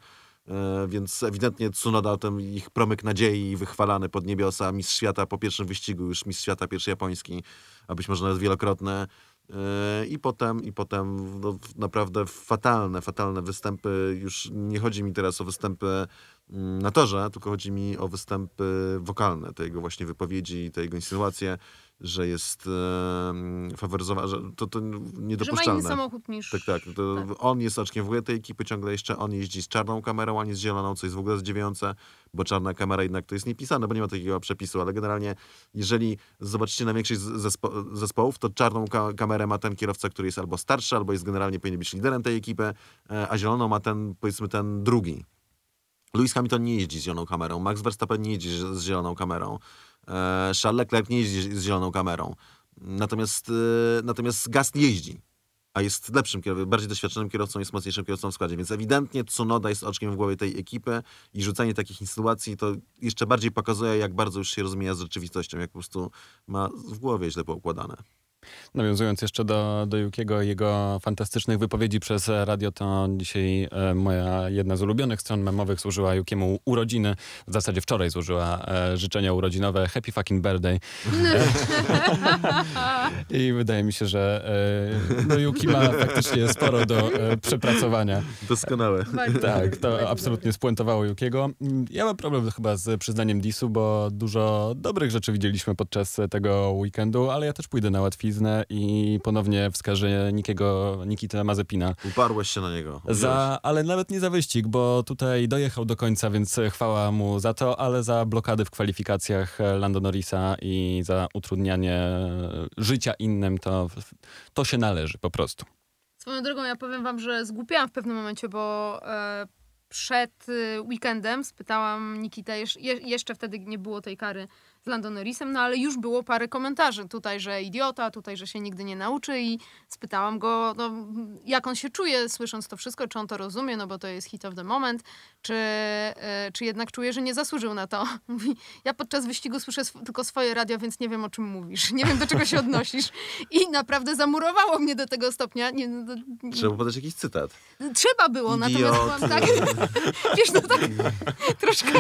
E, Więc ewidentnie Tsunoda, ten ich promyk nadziei wychwalany pod niebiosa, mistrz świata po pierwszym wyścigu, już mistrz świata pierwszy japoński, a być może nawet wielokrotny. E, I potem, i potem no, naprawdę fatalne, fatalne występy. Już nie chodzi mi teraz o występy mm, na torze, tylko chodzi mi o występy wokalne, te jego właśnie wypowiedzi, te jego insynuacje, że jest e, faworyzowany, że to, to Że ma inny niedopuszczalne. samochód niż... Tak, tak. Tak. On jest oczkiem w ogóle tej ekipy ciągle jeszcze. On jeździ z czarną kamerą, a nie z zieloną, co jest w ogóle zdziwiające, bo czarna kamera jednak to jest niepisane, bo nie ma takiego przepisu, ale generalnie jeżeli zobaczycie na większość zespo- zespołów, to czarną ka- kamerę ma ten kierowca, który jest albo starszy, albo jest generalnie powinien być liderem tej ekipy, e, a zieloną ma ten, powiedzmy, ten drugi. Lewis Hamilton nie jeździ z zieloną kamerą, Max Verstappen nie jeździ z zieloną kamerą, Charles Leclerc nie jeździ z zieloną kamerą. Natomiast, e, natomiast Gasly jeździ a jest lepszym kierowcą, bardziej doświadczonym kierowcą, jest mocniejszym kierowcą w składzie. Więc ewidentnie Tsunoda jest oczkiem w głowie tej ekipy i rzucanie takich insynuacji to jeszcze bardziej pokazuje, jak bardzo już się rozumie z rzeczywistością, jak po prostu ma w głowie źle poukładane. Nawiązując jeszcze do, do Jukiego i jego fantastycznych wypowiedzi przez radio, to dzisiaj e, moja jedna z ulubionych stron memowych służyła Jukiemu urodziny. W zasadzie wczoraj złożyła e, życzenia urodzinowe. Happy fucking birthday. I wydaje mi się, że e, no Yuki ma faktycznie sporo do przepracowania. Doskonałe. Tak, to absolutnie spuentowało Jukiego. Ja mam problem chyba z przyznaniem disu, bo dużo dobrych rzeczy widzieliśmy podczas tego weekendu, ale ja też pójdę na łatwiznę bieliznę i ponownie wskaże Nikiego, Nikitę Mazepina. Uparłeś się na niego. Za, ale nawet nie za wyścig, bo tutaj dojechał do końca, więc chwała mu za to, ale za blokady w kwalifikacjach Lando Norrisa i za utrudnianie życia innym, to, to się należy po prostu. Swoją drogą ja powiem wam, że zgłupiałam w pewnym momencie, bo e, przed y, weekendem spytałam je, jeszcze wtedy nie było tej kary z Lando Norrisem, no ale już było parę komentarzy tutaj, że idiota, tutaj, że się nigdy nie nauczy i spytałam go, no, jak on się czuje słysząc to wszystko, czy on to rozumie, no bo to jest hit of the moment, czy, e, czy jednak czuje, że nie zasłużył na to. Mówi, ja podczas wyścigu słyszę sw- tylko swoje radio, więc nie wiem o czym mówisz, nie wiem do czego się odnosisz. I naprawdę zamurowało mnie do tego stopnia. Nie, no, Trzeba podać jakiś cytat. Trzeba było, natomiast Idiot. byłam tak, wiesz, no tak troszkę,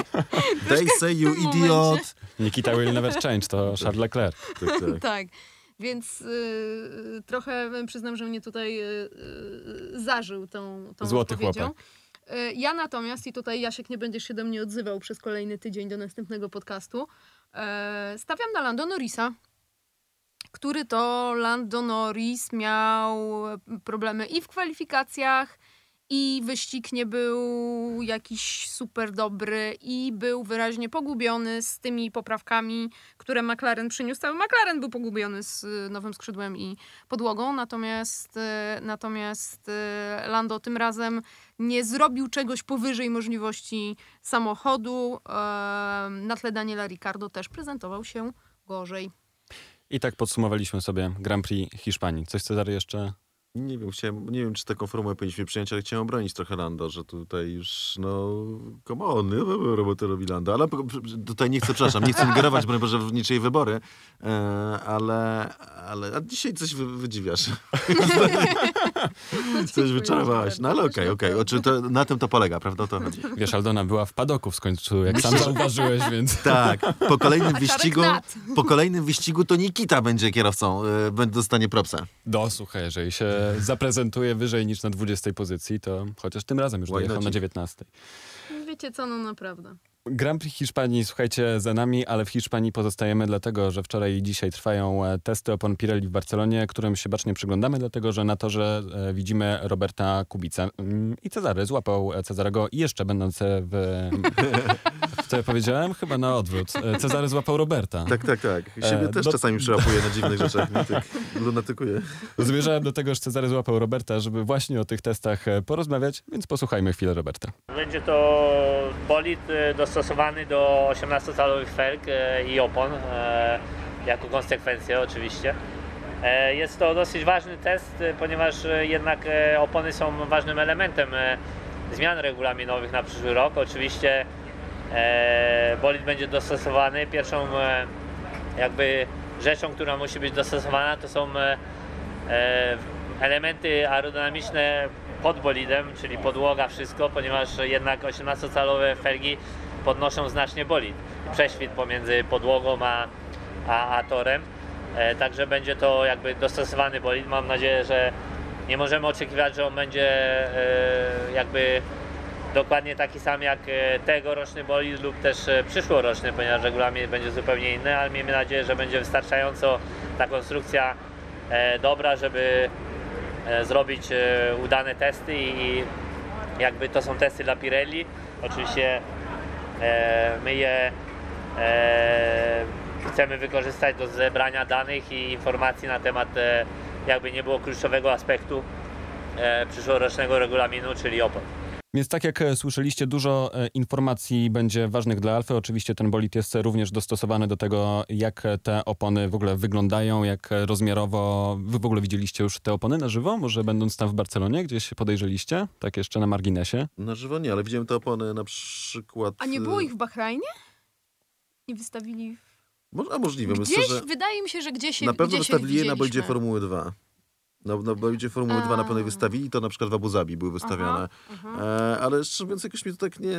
They say you idiot. momencie. Nikita will never change, to Charles Leclerc. Tak, tak. tak. Więc y, trochę przyznam, że mnie tutaj y, y, zażył tą, tą Złoty odpowiedzią. chłopak. Y, Ja natomiast, i tutaj Jasiek nie będziesz się do mnie odzywał przez kolejny tydzień do następnego podcastu, e, stawiam na Lando Norrisa, który to Lando Norris miał problemy i w kwalifikacjach, i wyścig nie był jakiś super dobry i był wyraźnie pogubiony z tymi poprawkami, które McLaren przyniósł. Cały McLaren był pogubiony z y, nowym skrzydłem i podłogą, natomiast, y, natomiast y, Lando tym razem nie zrobił czegoś powyżej możliwości samochodu. Na tle Daniela Ricardo też prezentował się gorzej. I tak podsumowaliśmy sobie Grand Prix Hiszpanii. Coś Cezary jeszcze? Nie wiem, chciałem, nie wiem, czy taką formułę powinniśmy przyjąć, ale chciałem obronić trochę Lando, że tutaj już, no, come on, no, robotę robi Lando. Ale tutaj nie chcę, przepraszam, nie chcę ingerować, broń Boże, w niczyje wybory, e, ale, ale a dzisiaj coś wy, wydziwiasz. coś wyczarowałaś. No ale okej, okej. To- Na tym to polega, prawda? To chodzi. Wiesz, Aldona była w padoku w końcu, jak sam zauważyłeś, więc... Tak, po kolejnym wyścigu, po kolejnym wyścigu to Nikita będzie kierowcą, e, będzie dostanie propsa. No słuchaj, jeżeli się zaprezentuje wyżej niż na 20 pozycji, to chociaż tym razem już dojechał na 19. Wiecie co, no naprawdę. Grand Prix Hiszpanii, słuchajcie, za nami, ale w Hiszpanii pozostajemy dlatego, że wczoraj i dzisiaj trwają e, testy opon Pirelli w Barcelonie, którym się bacznie przyglądamy, dlatego że na torze e, widzimy Roberta Kubica. Mm, I Cezary złapał e, Cezarego i jeszcze będąc w... co ja powiedziałem? Chyba na odwrót. Cezary złapał Roberta. Tak, tak, tak. Siebie E, też no- czasami przyłapuję na dziwnych rzeczach. Nie tak lunatykuję. Zmierzałem do tego, że Cezary złapał Roberta, żeby właśnie o tych testach porozmawiać, więc posłuchajmy chwilę Roberta. Będzie to bolid e, dostosowany do 18-calowych felg e, i opon, e, jako konsekwencję oczywiście. E, Jest to dosyć ważny test, ponieważ jednak opony są ważnym elementem zmian regulaminowych na przyszły rok. Oczywiście bolid będzie dostosowany. Pierwszą jakby rzeczą, która musi być dostosowana, to są elementy aerodynamiczne pod bolidem, czyli podłoga, wszystko, ponieważ jednak 18-calowe felgi podnoszą znacznie bolid. Prześwit pomiędzy podłogą a, a, a torem. E, także będzie to jakby dostosowany bolid. Mam nadzieję, że nie możemy oczekiwać, że on będzie e, jakby dokładnie taki sam jak e, tegoroczny bolid lub też e, przyszłoroczny, ponieważ regulamin będzie zupełnie inny, ale miejmy nadzieję, że będzie wystarczająco ta konstrukcja e, dobra, żeby e, zrobić udane testy i jakby to są testy dla Pirelli. Oczywiście my je e, chcemy wykorzystać do zebrania danych i informacji na temat e, jakby nie było kluczowego aspektu e, przyszłorocznego regulaminu, czyli opon. Więc tak jak e, słyszeliście, dużo e, informacji będzie ważnych dla Alfy. Oczywiście ten bolid jest również dostosowany do tego, jak e, te opony w ogóle wyglądają, jak e, rozmiarowo... Wy w ogóle widzieliście już te opony na żywo? Może będąc tam w Barcelonie, gdzieś podejrzeliście? Tak jeszcze na marginesie. Na żywo nie, ale widziałem te opony na przykład... A nie było y, ich w Bahrajnie? Nie wystawili w... Mo- A możliwe, myślę, Gdzieś, że wydaje mi się, że gdzieś na pewno gdzieś wystawili je na boldzie Formuły 2. Na, na boldzie Formuły 2 na pewno wystawili, to na przykład w Abu Zabi były wystawiane. Aha, E, ale szczerze mówiąc, jakoś mnie to tak nie,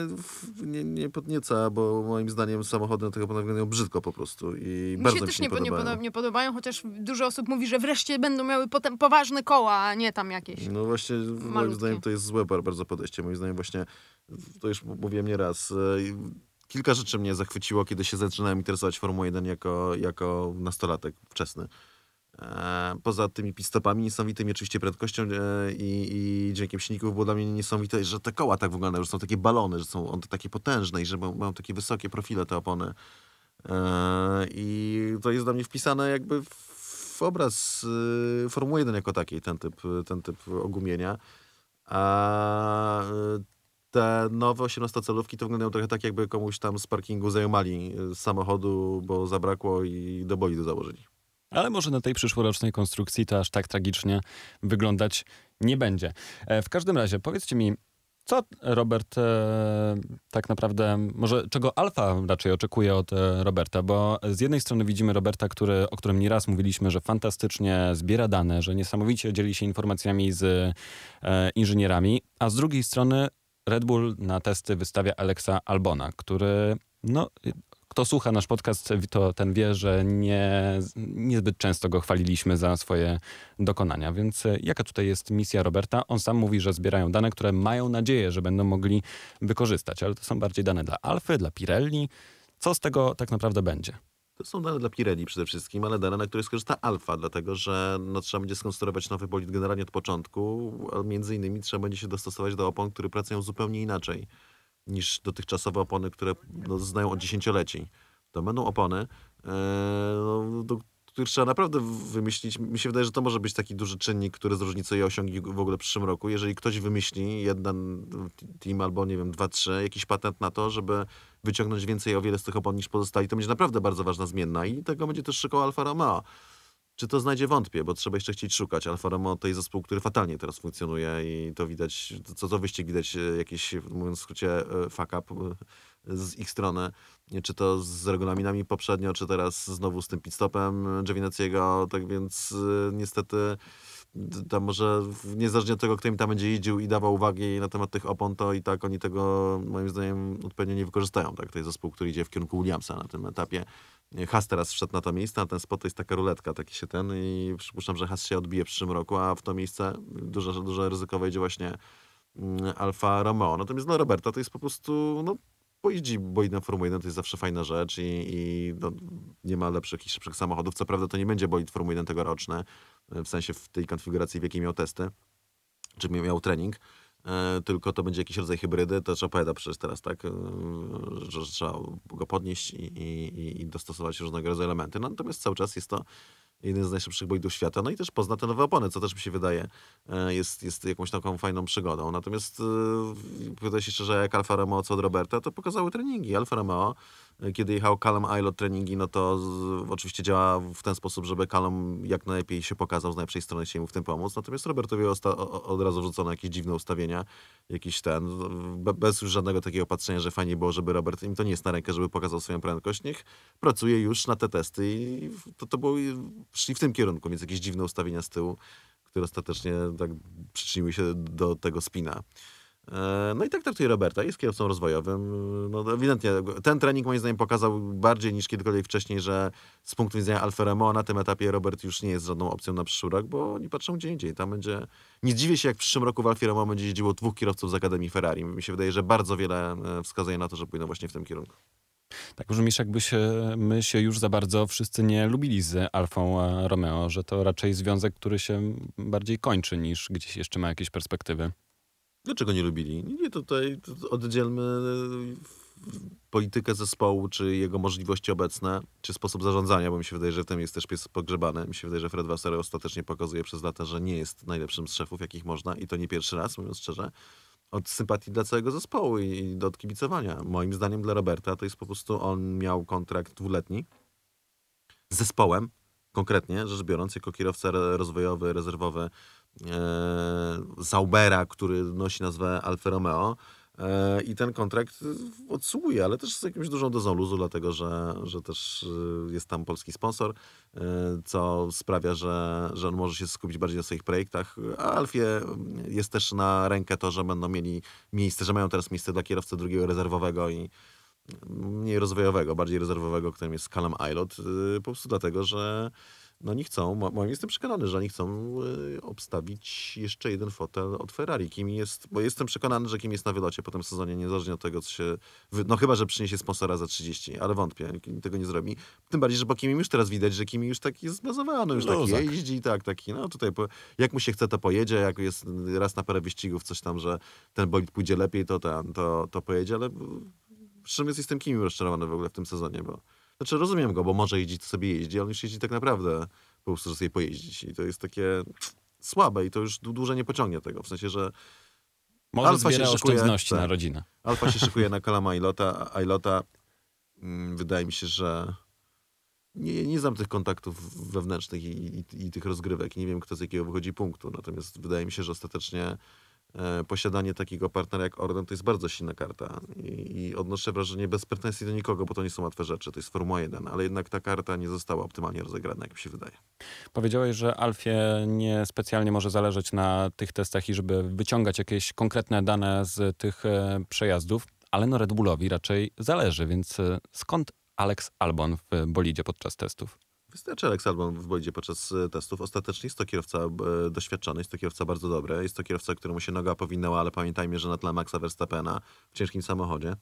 nie, nie podnieca, bo moim zdaniem samochody na tego oponach wyglądają brzydko po prostu. I Mi bardzo się mi też się nie, nie, po- nie, podobają. poda- nie podobają, chociaż dużo osób mówi, że wreszcie będą miały potem poważne koła, a nie tam jakieś. No właśnie, moim Malutkie. zdaniem to jest złe bar- bardzo podejście. Moim zdaniem właśnie, to już mówiłem nieraz, e, kilka rzeczy mnie zachwyciło, kiedy się zaczynałem interesować Formułą 1 jako, jako nastolatek wczesny. E, Poza tymi pit-stopami niesamowitymi oczywiście prędkością e, i, i dźwiękiem silników było dla mnie niesamowite, że te koła tak wyglądają, że są takie balony, że są one takie potężne i że mają, takie wysokie profile te opony. E, I to jest dla mnie wpisane jakby w obraz Formuły 1 jako takiej, ten typ, ten typ ogumienia. A te nowe 18-calówki to wyglądają trochę tak, jakby komuś tam z parkingu zajmali z samochodu, bo zabrakło i do bolidu założyli. Ale może na tej przyszłorocznej konstrukcji to aż tak tragicznie wyglądać nie będzie. E, W każdym razie, powiedzcie mi, co Robert e, tak naprawdę, może czego Alfa raczej oczekuje od e, Roberta, bo z jednej strony widzimy Roberta, który, o którym nieraz mówiliśmy, że fantastycznie zbiera dane, że niesamowicie dzieli się informacjami z e, inżynierami, a z drugiej strony Red Bull na testy wystawia Alexa Albona, który no, kto słucha nasz podcast, to ten wie, że nie, niezbyt często go chwaliliśmy za swoje dokonania. Więc e, jaka tutaj jest misja Roberta? On sam mówi, że zbierają dane, które mają nadzieję, że będą mogli wykorzystać, ale to są bardziej dane dla Alfy, dla Pirelli. Co z tego tak naprawdę będzie? To są dane dla Pirelli przede wszystkim, ale dane, na które skorzysta Alfa, dlatego że no, trzeba będzie skonstruować nowy bolid generalnie od początku, a między innymi trzeba będzie się dostosować do opon, które pracują zupełnie inaczej niż dotychczasowe opony, które no, znają od dziesięcioleci. To będą opony, no, do których trzeba naprawdę wymyślić. Mi się wydaje, że to może być taki duży czynnik, który zróżnicuje osiągi w ogóle w przyszłym roku. Jeżeli ktoś wymyśli, jeden team albo nie wiem, dwa, trzy, jakiś patent na to, żeby wyciągnąć więcej o wiele z tych opon niż pozostali, to będzie naprawdę bardzo ważna zmienna i tego będzie też szukał Alfa Romeo. Czy to znajdzie wątpię, bo trzeba jeszcze chcieć szukać. Alfa Romeo to jest zespół, który fatalnie teraz funkcjonuje i to widać, co co wyścig widać e, jakieś, mówiąc w skrócie, e, fuck up e, z ich strony. Czy to z regulaminami poprzednio, czy teraz znowu z tym pitstopem Giovinazziego, tak więc niestety tam może niezależnie od tego, kto im tam będzie jeździł i dawał uwagi na temat tych opon, to i tak oni tego moim zdaniem odpowiednio nie wykorzystają. Tak? To jest zespół, który idzie w kierunku Williamsa na tym etapie. Has teraz wszedł na to miejsce, a ten spot to jest taka ruletka, taki się ten i przypuszczam, że Has się odbije w przyszłym roku, a w to miejsce duże, duże ryzyko wejdzie właśnie mm, Alfa Romeo. Natomiast no Roberta to jest po prostu, no pojeździ bolidem Formuły 1, to jest zawsze fajna rzecz i, i no, nie ma lepszych i szybszych samochodów. Co prawda to nie będzie bolid Formuły 1 tegoroczny, w sensie w tej konfiguracji, w jakiej miał testy, czy miał trening, tylko to będzie jakiś rodzaj hybrydy, to opowiada przecież teraz, tak, e, że, trzeba go podnieść i, i, i dostosować różnego rodzaju elementy. No, natomiast cały czas jest to jeden z najszybszych bolidów świata, no i też pozna te nowe opony, co też mi się wydaje e, jest, jest jakąś taką fajną przygodą. Natomiast e, pytaj się szczerze, jak Alfa Romeo co od Roberta, to pokazały treningi. Alfa Romeo, e, kiedy jechał Callum Aylot treningi, no to z, oczywiście działa w ten sposób, żeby Callum jak najlepiej się pokazał z najlepszej strony, się mu w tym pomóc. Natomiast Robertowi od razu wrzucono jakieś dziwne ustawienia, jakiś ten, be, bez już żadnego takiego patrzenia, że fajnie było, żeby Robert, im to nie jest na rękę, żeby pokazał swoją prędkość, niech pracuje już na te testy i to, to było, szli w tym kierunku, więc jakieś dziwne ustawienia z tyłu, które ostatecznie tak przyczyniły się do tego spina. E, No i tak traktuje Roberta, jest kierowcą rozwojowym. No ewidentnie ten trening moim zdaniem pokazał bardziej niż kiedykolwiek wcześniej, że z punktu widzenia Alfa Romeo na tym etapie Robert już nie jest żadną opcją na przyszły rok, bo oni patrzą gdzie indziej. Tam będzie... Nie zdziwię się, jak w przyszłym roku w Alfie Romeo będzie jeździło dwóch kierowców z Akademii Ferrari. Mi się wydaje, że bardzo wiele e, wskazuje na to, że pójdą właśnie w tym kierunku. Tak brzmisz, jakby się, my się już za bardzo wszyscy nie lubili z Alfą e, Romeo, że to raczej związek, który się bardziej kończy niż gdzieś jeszcze ma jakieś perspektywy. Dlaczego nie lubili? Nie tutaj oddzielmy e, politykę zespołu, czy jego możliwości obecne, czy sposób zarządzania, bo mi się wydaje, że w tym jest też pies pogrzebany. Mi się wydaje, że Fred Vasseur ostatecznie pokazuje przez lata, że nie jest najlepszym z szefów, jakich można i to nie pierwszy raz, mówiąc szczerze, od sympatii dla całego zespołu i, do odkibicowania. Moim zdaniem dla Roberta to jest po prostu, on miał kontrakt dwuletni z zespołem, konkretnie rzecz biorąc, jako kierowca rozwojowy, rezerwowy Zaubera, który nosi nazwę Alfa Romeo. E, I ten kontrakt e, odsługuje, ale też z jakąś dużą dozą luzu, dlatego że, że też e, jest tam polski sponsor, e, co sprawia, że, że on może się skupić bardziej na swoich projektach. A Alfie jest też na rękę to, że będą mieli miejsce, że mają teraz miejsce dla kierowcy drugiego rezerwowego i mniej rozwojowego, bardziej rezerwowego, którym jest Callum Aylot, y, po prostu dlatego, że no oni chcą, mo- moim jestem przekonany, że oni chcą y, obstawić jeszcze jeden fotel od Ferrari. Kim jest, bo jestem przekonany, że kim jest na wylocie po tym sezonie, niezależnie od tego, co się... No chyba, że przyniesie sponsora za 30, ale wątpię, Kim tego nie zrobi. Tym bardziej, że po Kimi już teraz widać, że Kimi już taki jest zbazowany, już taki Luzak. jeździ, tak, taki, no tutaj jak mu się chce, to pojedzie, jak jest raz na parę wyścigów coś tam, że ten bolid pójdzie lepiej, to ten, to, to pojedzie, ale przy czym jest jestem Kimi rozczarowany w ogóle w tym sezonie, bo znaczy rozumiem go, bo może jeździć, to sobie jeździ, ale on już jeździ tak naprawdę po prostu, że sobie pojeździć i to jest takie słabe i to już dłu- dłużej nie pociągnie tego, w sensie, że Może Alfa się szykuje, oszczędności na tak. rodzinę. Alfa się szykuje na Kalama Ilota, a Ilota mm, wydaje mi się, że nie, nie znam tych kontaktów wewnętrznych i, i, i tych rozgrywek. Nie wiem, kto z jakiego wychodzi punktu. Natomiast wydaje mi się, że ostatecznie posiadanie takiego partnera jak Orden to jest bardzo silna karta. I, I odnoszę wrażenie bez pretensji do nikogo, bo to nie są łatwe rzeczy. To jest Formuła 1, ale jednak ta karta nie została optymalnie rozegrana, jak mi się wydaje. Powiedziałeś, że Alfie nie specjalnie może zależeć na tych testach i żeby wyciągać jakieś konkretne dane z tych e, przejazdów, ale no Red Bullowi raczej zależy, więc e, skąd Alex Albon w bolidzie podczas testów? Wystarczy Alex Albon w bolidzie podczas e, testów. Ostatecznie jest to kierowca e, doświadczony, jest to kierowca bardzo dobry. Jest to kierowca, któremu się noga powinęła, ale pamiętajmy, że na tle Maxa Verstappena w ciężkim samochodzie.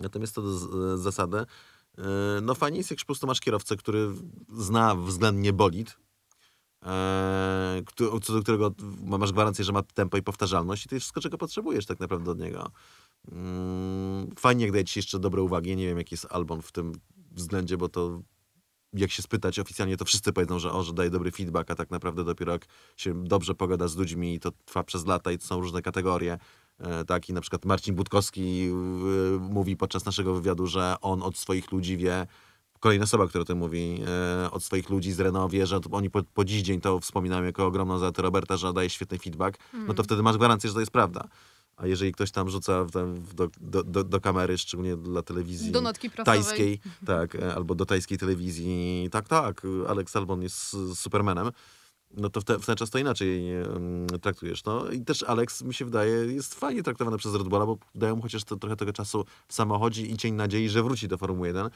Natomiast to e, zasady. e, No fajnie jest, jak po prostu masz kierowcę, który zna względnie bolid, co do którego masz gwarancję, że ma tempo i powtarzalność i to jest wszystko, czego potrzebujesz tak naprawdę od niego. Mm, Fajnie, jak daje ci jeszcze dobre uwagi. Nie wiem, jaki jest Albon w tym względzie, bo to jak się spytać oficjalnie, to wszyscy powiedzą, że, o, że daje dobry feedback, a tak naprawdę dopiero jak się dobrze pogada z ludźmi i to trwa przez lata i to są różne kategorie. E, tak, i na przykład Marcin Budkowski y, mówi podczas naszego wywiadu, że on od swoich ludzi wie, kolejna osoba, która o tym mówi, e, od swoich ludzi z Renault wie, że to oni po, po dziś dzień to wspominają jako ogromną zaletę Roberta, że daje świetny feedback, no to wtedy masz gwarancję, że to jest prawda. A jeżeli ktoś tam rzuca tam do, do, do, do kamery, szczególnie dla telewizji tajskiej, tak, e, albo do tajskiej telewizji, tak, tak, Alex Albon jest supermanem, no to w, te, w ten czas to inaczej traktujesz. No i też Alex, mi się wydaje, jest fajnie traktowany przez Red Bulla, bo dają mu chociaż to, trochę tego czasu w samochodzie i cień nadziei, że wróci do Formuły 1.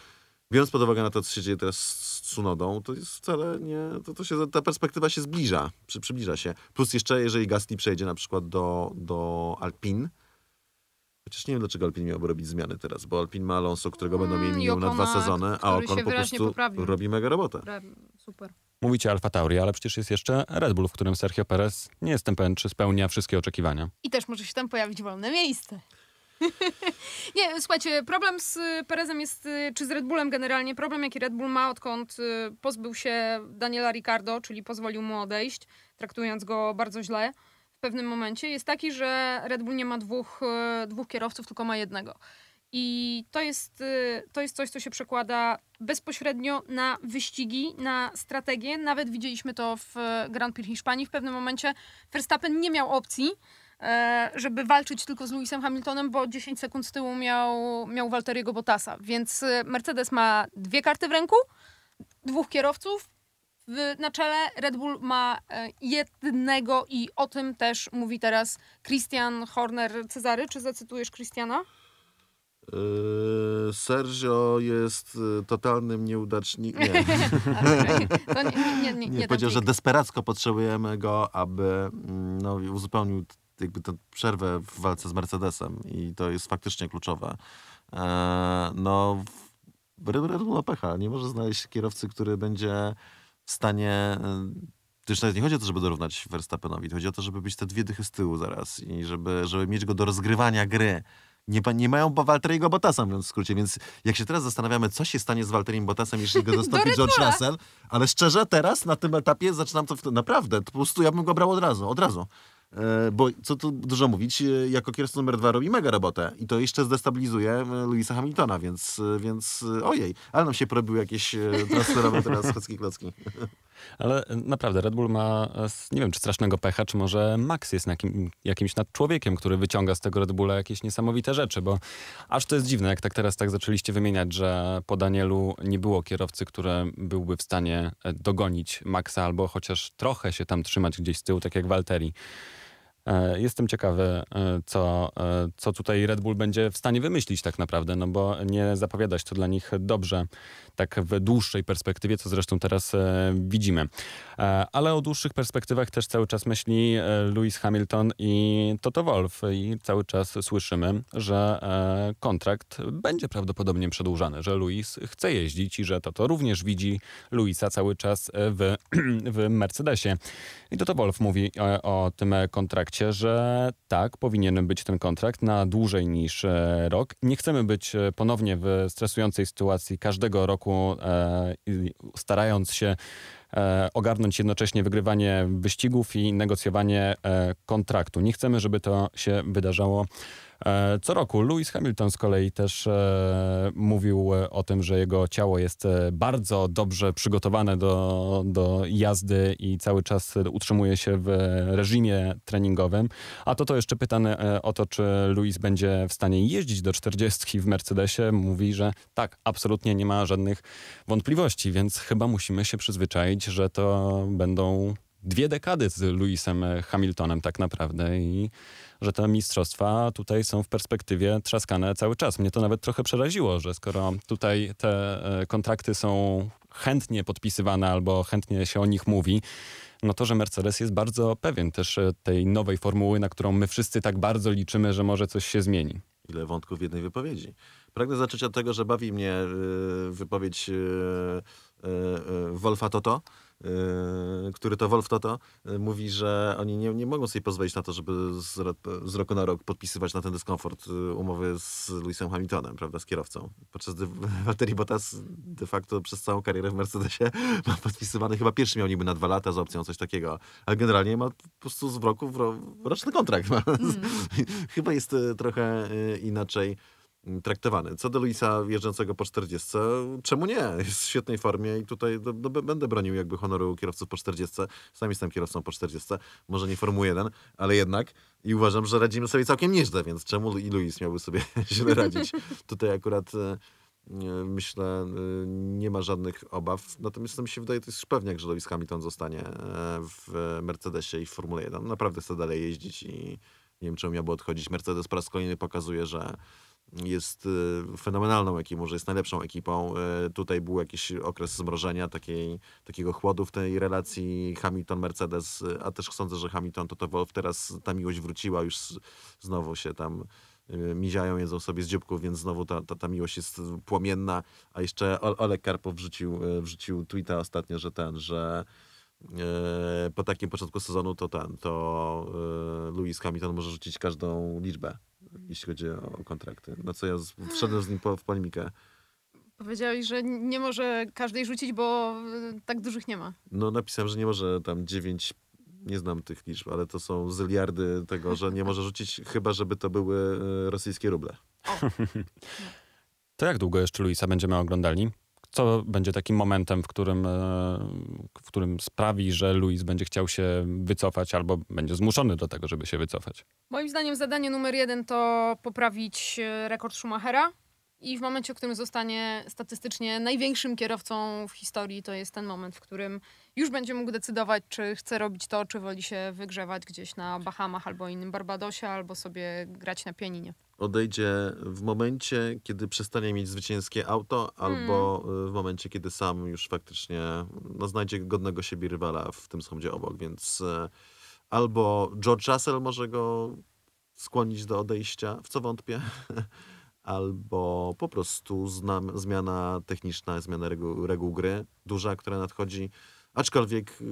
Biorąc pod uwagę na to, co się dzieje teraz z Tsunodą, to jest wcale nie, to, to się, ta perspektywa się zbliża, przy, przybliża się. Plus jeszcze, jeżeli Gasly przejdzie na przykład do, do Alpin, Chociaż nie wiem, dlaczego Alpin miałby robić zmiany teraz, bo Alpin ma Alonso, którego będą Mm, mieli i minimum na dwa sezony, a się po prostu poprawił. robi mega robotę. Super. Mówicie Alfa Tauri, ale przecież jest jeszcze Red Bull, w którym Sergio Perez nie jestem pewien, czy spełnia wszystkie oczekiwania. I też może się tam pojawić wolne miejsce. nie, słuchajcie, problem z Perezem jest, y, czy z Red Bullem generalnie, problem jaki Red Bull ma, odkąd y, pozbył się Daniela Ricardo, czyli pozwolił mu odejść, traktując go bardzo źle w pewnym momencie, jest taki, że Red Bull nie ma dwóch, y, dwóch kierowców, tylko ma jednego. I to jest, to jest coś, co się przekłada bezpośrednio na wyścigi, na strategię. Nawet widzieliśmy to w Grand Prix Hiszpanii. W pewnym momencie Verstappen nie miał opcji, żeby walczyć tylko z Lewisem Hamiltonem, bo 10 sekund z tyłu miał, miał Walteriego Bottasa. Więc y, Mercedes ma dwie karty w ręku, dwóch kierowców. W, na czele Red Bull ma e, jednego i o tym też mówi teraz Christian Horner Cezary. Czy zacytujesz Christiana? Sergio jest totalnym nieudacznikiem. Nie, nie, nie, nie, nie, nie, nie powiedział, że desperacko potrzebujemy go, aby mm, no, uzupełnił jakby tę przerwę w walce z Mercedesem i to jest faktycznie kluczowe. E, no, Red Bull ma pecha. Nie może znaleźć kierowcy, który będzie w stanie... już nawet nie chodzi o to, żeby dorównać Verstappenowi. Chodzi o to, żeby być te dwie dychy z tyłu zaraz i żeby, żeby mieć go do rozgrywania gry. Nie, nie mają Walteriego Bottasa, mówiąc w skrócie, więc jak się teraz zastanawiamy, co się stanie z Walteriem Bottasem, jeśli go zastąpi George. Russell, ale szczerze teraz, na tym etapie zaczynam to, w- naprawdę, po prostu ja bym go brał od razu, od razu. E, Bo co tu dużo mówić, e, jako kierowca numer dwa robi mega robotę i to jeszcze zdestabilizuje e, Louisa Hamiltona, więc, więc ojej, ale nam się porobiły jakieś transferowe teraz chocki klocki. Ale naprawdę Red Bull ma, nie wiem, czy strasznego pecha, czy może Max jest jakim, jakimś nadczłowiekiem, który wyciąga z tego Red Bulla jakieś niesamowite rzeczy, bo aż to jest dziwne, jak tak teraz tak zaczęliście wymieniać, że po Danielu nie było kierowcy, który byłby w stanie dogonić Maxa albo chociaż trochę się tam trzymać gdzieś z tyłu, tak jak Walteri. E, Jestem ciekawy, e, co, e, co tutaj Red Bull będzie w stanie wymyślić tak naprawdę, no bo nie zapowiadać to dla nich dobrze, tak w dłuższej perspektywie, co zresztą teraz widzimy. Ale o dłuższych perspektywach też cały czas myśli Lewis Hamilton i Toto Wolff i cały czas słyszymy, że kontrakt będzie prawdopodobnie przedłużany, że Lewis chce jeździć i że Toto również widzi Luisa cały czas w, w Mercedesie. I Toto Wolff mówi o, o tym e, kontrakcie, że tak, powinien być ten kontrakt na dłużej niż e, rok. Nie chcemy być e, ponownie w stresującej sytuacji każdego roku, e, starając się ogarnąć jednocześnie wygrywanie wyścigów i negocjowanie kontraktu. Nie chcemy, żeby to się wydarzało co roku. Lewis Hamilton z kolei też e, mówił e, o tym, że jego ciało jest e, bardzo dobrze przygotowane do, do jazdy i cały czas utrzymuje się w reżimie treningowym. A to to jeszcze pytany e, o to, czy Lewis będzie w stanie jeździć do 40 w Mercedesie, mówi, że tak, absolutnie nie ma żadnych wątpliwości, więc chyba musimy się przyzwyczaić, że to będą dwie dekady z Lewisem Hamiltonem tak naprawdę i że te mistrzostwa tutaj są w perspektywie trzaskane cały czas. Mnie to nawet trochę przeraziło, że skoro tutaj te e, kontrakty są chętnie podpisywane albo chętnie się o nich mówi, no to, że Mercedes jest bardzo pewien też e, tej nowej formuły, na którą my wszyscy tak bardzo liczymy, że może coś się zmieni. Ile wątków w jednej wypowiedzi. Pragnę zacząć od tego, że bawi mnie y, wypowiedź Wolfa Toto, który to Wolf Toto y, mówi, że oni nie, nie mogą sobie pozwolić na to, żeby z, z roku na rok podpisywać na ten dyskomfort y, umowy z Lewisem Hamiltonem, prawda, z kierowcą. Podczas gdy Valtteri Bottas de facto przez całą karierę w Mercedesie ma podpisywany, chyba pierwszy miał niby na dwa lata z opcją coś takiego, ale generalnie ma po prostu z roku w ro, roczny kontrakt. Ma. chyba jest y, trochę y, inaczej mm, traktowany. Co do Luisa jeżdżącego po 40, czemu nie? Jest w świetnej formie i tutaj do, do, będę bronił jakby honoru kierowców po 40. Sam jestem kierowcą po 40, może nie Formuły 1, ale jednak i uważam, że radzimy sobie całkiem nieźle, więc czemu i Luis miałby sobie źle radzić? Tutaj akurat e, e, myślę, e, nie ma żadnych obaw. Natomiast to mi się wydaje, to jest już pewniak, że Lewis Hamilton zostanie w Mercedesie i w Formule 1. Naprawdę chce dalej jeździć i nie wiem, czemu miałby odchodzić. Mercedes po raz kolejny pokazuje, że jest e, fenomenalną ekipą, że jest najlepszą ekipą. E, Tutaj był jakiś okres zmrożenia, takiej, takiego chłodu w tej relacji Hamilton-Mercedes, e, a też sądzę, że Hamilton to Wolf teraz ta miłość wróciła, już znowu się tam miziają, jedzą sobie z dzióbków, więc znowu ta, ta, ta miłość jest płomienna. A jeszcze Olek Karpow wrzucił, wrzucił tweeta ostatnio, że ten, że po takim początku sezonu to ten, to Lewis Hamilton może rzucić każdą liczbę, jeśli chodzi o, kontrakty. Na co ja wszedłem z nim po, w polemikę. Powiedziałeś, że nie może każdej rzucić, bo y, tak dużych nie ma. No napisałem, że nie może tam 9, nie znam tych liczb, ale to są zyliardy tego, że nie może rzucić, chyba żeby to były e, rosyjskie ruble. To jak długo jeszcze Luisa będziemy oglądali? Co będzie takim momentem, w którym, e, w którym sprawi, że Luis będzie chciał się wycofać albo będzie zmuszony do tego, żeby się wycofać? Moim zdaniem zadanie numer jeden to poprawić e, rekord Schumachera. I w momencie, w którym zostanie statystycznie największym kierowcą w historii, to jest ten moment, w którym już będzie mógł decydować, czy chce robić to, czy woli się wygrzewać gdzieś na Bahamach albo innym Barbadosie, albo sobie grać na pianinie. Odejdzie w momencie, kiedy przestanie mieć zwycięskie auto, albo e, w momencie, kiedy sam już faktycznie no, znajdzie godnego siebie rywala w tym samochodzie obok, więc e, albo George Russell może go skłonić do odejścia, w co wątpię, albo po prostu znam, zmiana techniczna, zmiana reguł, reguł gry, duża, która nadchodzi, aczkolwiek y,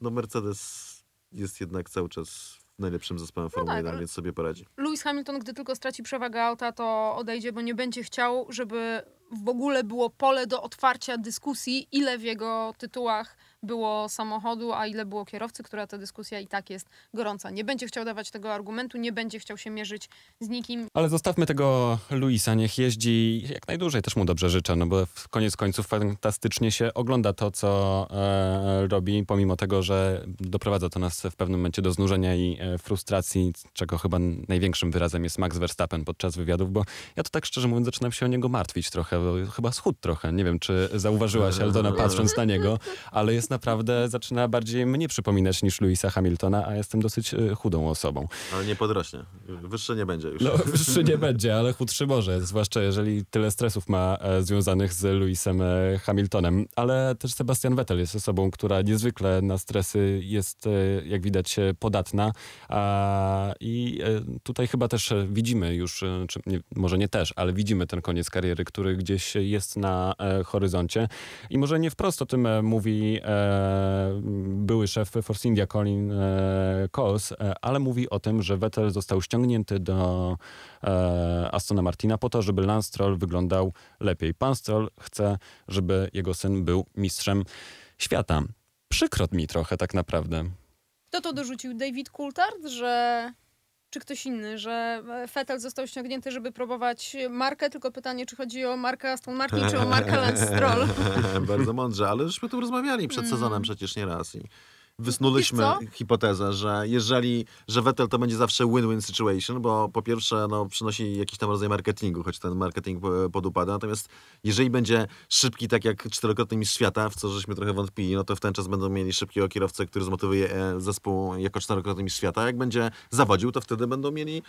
no Mercedes jest jednak cały czas najlepszym zespołem Formuły tak, 1, ale- więc sobie poradzi. Lewis Hamilton, gdy tylko straci przewagę auta, to odejdzie, bo nie będzie chciał, żeby w ogóle było pole do otwarcia dyskusji, ile w jego tytułach było samochodu, a ile było kierowcy, która ta dyskusja i tak jest gorąca. Nie będzie chciał dawać tego argumentu, nie będzie chciał się mierzyć z nikim. Ale zostawmy tego Luisa, niech jeździ jak najdłużej, też mu dobrze życzę, no bo w koniec końców fantastycznie się ogląda to, co e, robi, pomimo tego, że doprowadza to nas w pewnym momencie do znużenia i e, frustracji, czego chyba największym wyrazem jest Max Verstappen podczas wywiadów, bo ja to tak szczerze mówiąc zaczynam się o niego martwić trochę, chyba schudł trochę, nie wiem, czy zauważyłaś Eldona patrząc na niego, ale jest naprawdę zaczyna bardziej mnie przypominać niż Louisa Hamiltona, a jestem dosyć e, chudą osobą. Ale nie podrośnie. Wyższy nie będzie już. No, wyższy nie będzie, ale chudszy może, zwłaszcza jeżeli tyle stresów ma e, związanych z Lewisem e, Hamiltonem. Ale też Sebastian Vettel jest osobą, która niezwykle na stresy jest, jak widać, podatna. I tutaj chyba też widzimy już, czy nie, może nie też, ale widzimy ten koniec kariery, który gdzieś jest na horyzoncie. I może nie wprost o tym mówi były szef Force India Colin e, Coles, e, ale mówi o tym, że Vettel został ściągnięty do e, Astona Martina po to, żeby Lance Stroll wyglądał lepiej. Pan Stroll chce, żeby jego syn był mistrzem świata. Przykro mi trochę tak naprawdę. Kto to dorzucił? David Coulthard, że... Czy ktoś inny, że Vettel został ściągnięty, żeby próbować markę, tylko pytanie, czy chodzi o markę Aston Martin, czy o markę Lance Stroll. Bardzo mądrze, ale żeśmy tu rozmawiali przed sezonem przecież nie raz i wysnuliśmy hipotezę, że jeżeli, że Vettel to będzie zawsze win-win situation, bo po pierwsze no, przynosi jakiś tam rodzaj marketingu, choć ten marketing e, podupada, natomiast jeżeli będzie szybki, tak jak czterokrotny mistrz świata, w co żeśmy trochę wątpili, no to w ten czas będą mieli szybkiego kierowcę, który zmotywuje e, zespół jako czterokrotny mistrz świata. Jak będzie zawodził, to wtedy będą mieli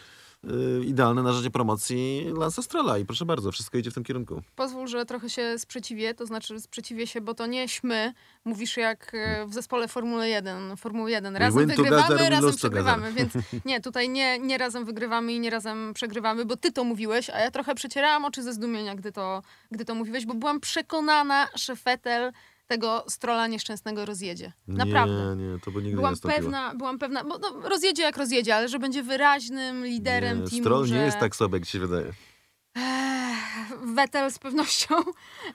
idealne narzędzie promocji Lance'a Strolla i proszę bardzo, wszystko idzie w tym kierunku. Pozwól, że trochę się sprzeciwię, to znaczy sprzeciwię się, bo to nieśmy, mówisz jak e, w zespole Formuły 1, Formuły 1. Razem win wygrywamy, together, razem przegrywamy, więc nie, tutaj nie, nie razem wygrywamy i nie razem przegrywamy, bo ty to mówiłeś, a ja trochę przecierałam oczy ze zdumienia, gdy to, gdy to mówiłeś, bo byłam przekonana, że Fetel tego strola nieszczęsnego rozjedzie. Naprawdę. Nie, nie, to by nigdy nie Byłam nastąpiło. pewna, byłam pewna, bo no, rozjedzie jak rozjedzie, ale że będzie wyraźnym liderem nie, teamu, Stroll że... nie jest tak sobie, jak ci się wydaje. Vettel z pewnością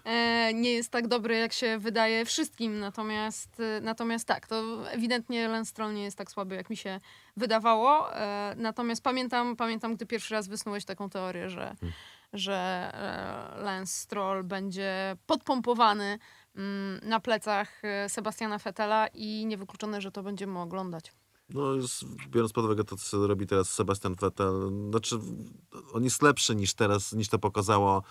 e, nie jest tak dobry, jak się wydaje wszystkim, natomiast, e, natomiast tak, to ewidentnie Lance Stroll nie jest tak słaby, jak mi się wydawało. E, natomiast pamiętam, pamiętam, gdy pierwszy raz wysnułeś taką teorię, że, że e, Lance Stroll będzie podpompowany na plecach e, Sebastiana Vettela i niewykluczone, że to będziemy oglądać. No, biorąc pod uwagę to, co robi teraz Sebastian Vettel, znaczy on jest lepszy niż teraz, niż to pokazało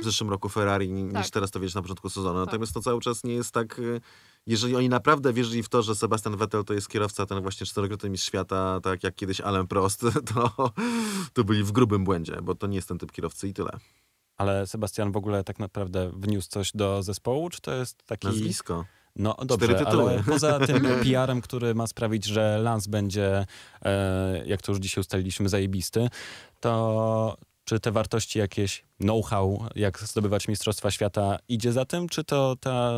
w zeszłym roku Ferrari, ni- niż Tak. teraz to wiesz na początku sezonu. Natomiast to cały czas nie jest tak, y, jeżeli oni naprawdę wierzyli w to, że Sebastian Vettel to jest kierowca, ten właśnie czterokrotny mistrz świata, tak jak kiedyś Alain Prost, to, to byli w grubym błędzie, bo to nie jest ten typ kierowcy i tyle. Ale Sebastian w ogóle tak naprawdę wniósł coś do zespołu, czy to jest taki... Nazwisko. No dobrze, ale poza tym PR-em, który ma sprawić, że Lance będzie, e, jak to już dzisiaj ustaliliśmy, zajebisty, to czy te wartości jakieś, know-how, jak zdobywać Mistrzostwa Świata idzie za tym, czy to ta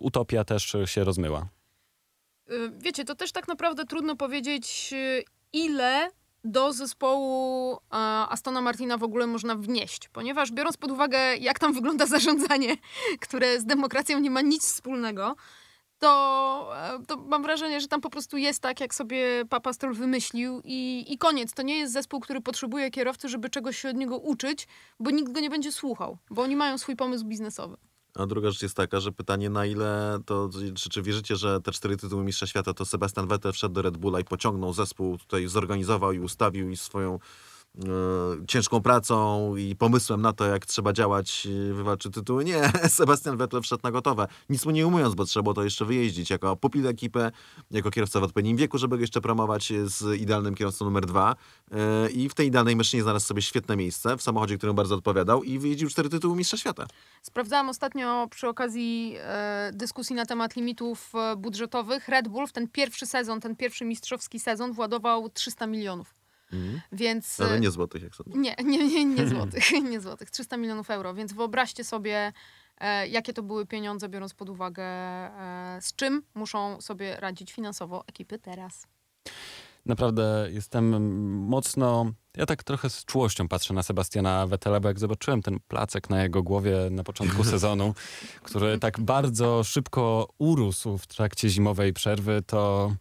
utopia też się rozmyła? Y, Wiecie, to też tak naprawdę trudno powiedzieć, y, ile do zespołu e, Astona Martina w ogóle można wnieść, ponieważ biorąc pod uwagę, jak tam wygląda zarządzanie, które z demokracją nie ma nic wspólnego, to, e, to mam wrażenie, że tam po prostu jest tak, jak sobie Papa Stroll wymyślił i, i koniec. To nie jest zespół, który potrzebuje kierowcy, żeby czegoś się od niego uczyć, bo nikt go nie będzie słuchał, bo oni mają swój pomysł biznesowy. A druga rzecz jest taka, że pytanie na ile to, czy, czy wierzycie, że te cztery tytuły mistrza świata to Sebastian Vettel wszedł do Red Bulla i pociągnął zespół, tutaj zorganizował i ustawił i swoją ciężką pracą i pomysłem na to, jak trzeba działać, e, wywalczy tytuły. Nie, Sebastian Vettel wszedł na gotowe. Nic mu nie umując, bo trzeba było to jeszcze wyjeździć jako pupil ekipy, jako kierowca w odpowiednim wieku, żeby go jeszcze promować z idealnym kierowcą numer dwa. E, I w tej idealnej maszynie znalazł sobie świetne miejsce w samochodzie, którym bardzo odpowiadał i wyjeździł cztery tytuły mistrza świata. Sprawdzałam ostatnio przy okazji e, dyskusji na temat limitów e, budżetowych. Red Bull w ten pierwszy sezon, ten pierwszy mistrzowski sezon władował 300 milionów. Więc. Ale e, nie złotych, jak sądzę. nie, nie, nie, nie złotych, nie złotych, 300 milionów euro, więc wyobraźcie sobie, e, jakie to były pieniądze, biorąc pod uwagę, e, z czym muszą sobie radzić finansowo ekipy teraz. Naprawdę jestem mocno. Ja tak trochę z czułością patrzę na Sebastiana Vettela, bo jak zobaczyłem ten placek na jego głowie na początku sezonu, który tak bardzo szybko urósł w trakcie zimowej przerwy, to.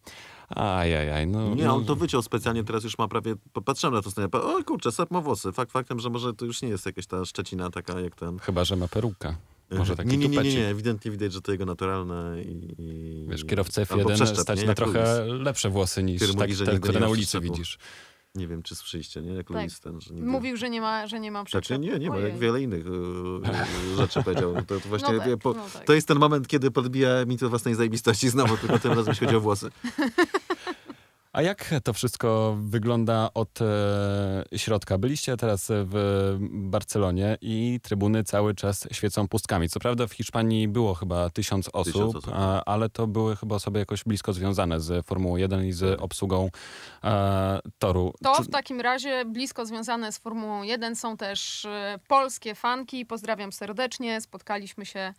Ajajaj, no. Nie, no, on to wyciął specjalnie, teraz już ma prawie, patrzyłem na to stanie, o kurczę, sap ma włosy. Fakt faktem, że może to już nie jest jakaś ta szczecina taka jak ten. Chyba, że ma perukę. Może taki nie, nie, nie, nie, nie, ewidentnie widać, że to jego naturalne i... i- Wiesz, kierowcę albo F1 przeszczep, stać nie? na Jak trochę Lewis. lepsze włosy niż Który mówi, tak, że te, które na ulicy widzisz. Nie wiem, czy słyszeliście, nie? Jak Tak. Ten, że nigdy... Mówił, że nie ma, że nie ma Znaczy przyczep. nie, nie ma, jak Ojej. wiele innych e, rzeczy powiedział. To, to właśnie, No tak, po, no tak. to jest ten moment, kiedy podbija mi to własnej zajebistości znowu, tylko tym razem jeśli chodzi o włosy. A jak to wszystko wygląda od e, środka? Byliście teraz w Barcelonie i trybuny cały czas świecą pustkami. Co prawda w Hiszpanii było chyba tysiąc osób, Tysiąc osób. a, ale to były chyba osoby jakoś blisko związane z Formułą 1 i z obsługą e, toru. To w takim razie blisko związane z Formułą 1 są też e, polskie fanki. Pozdrawiam serdecznie. Spotkaliśmy się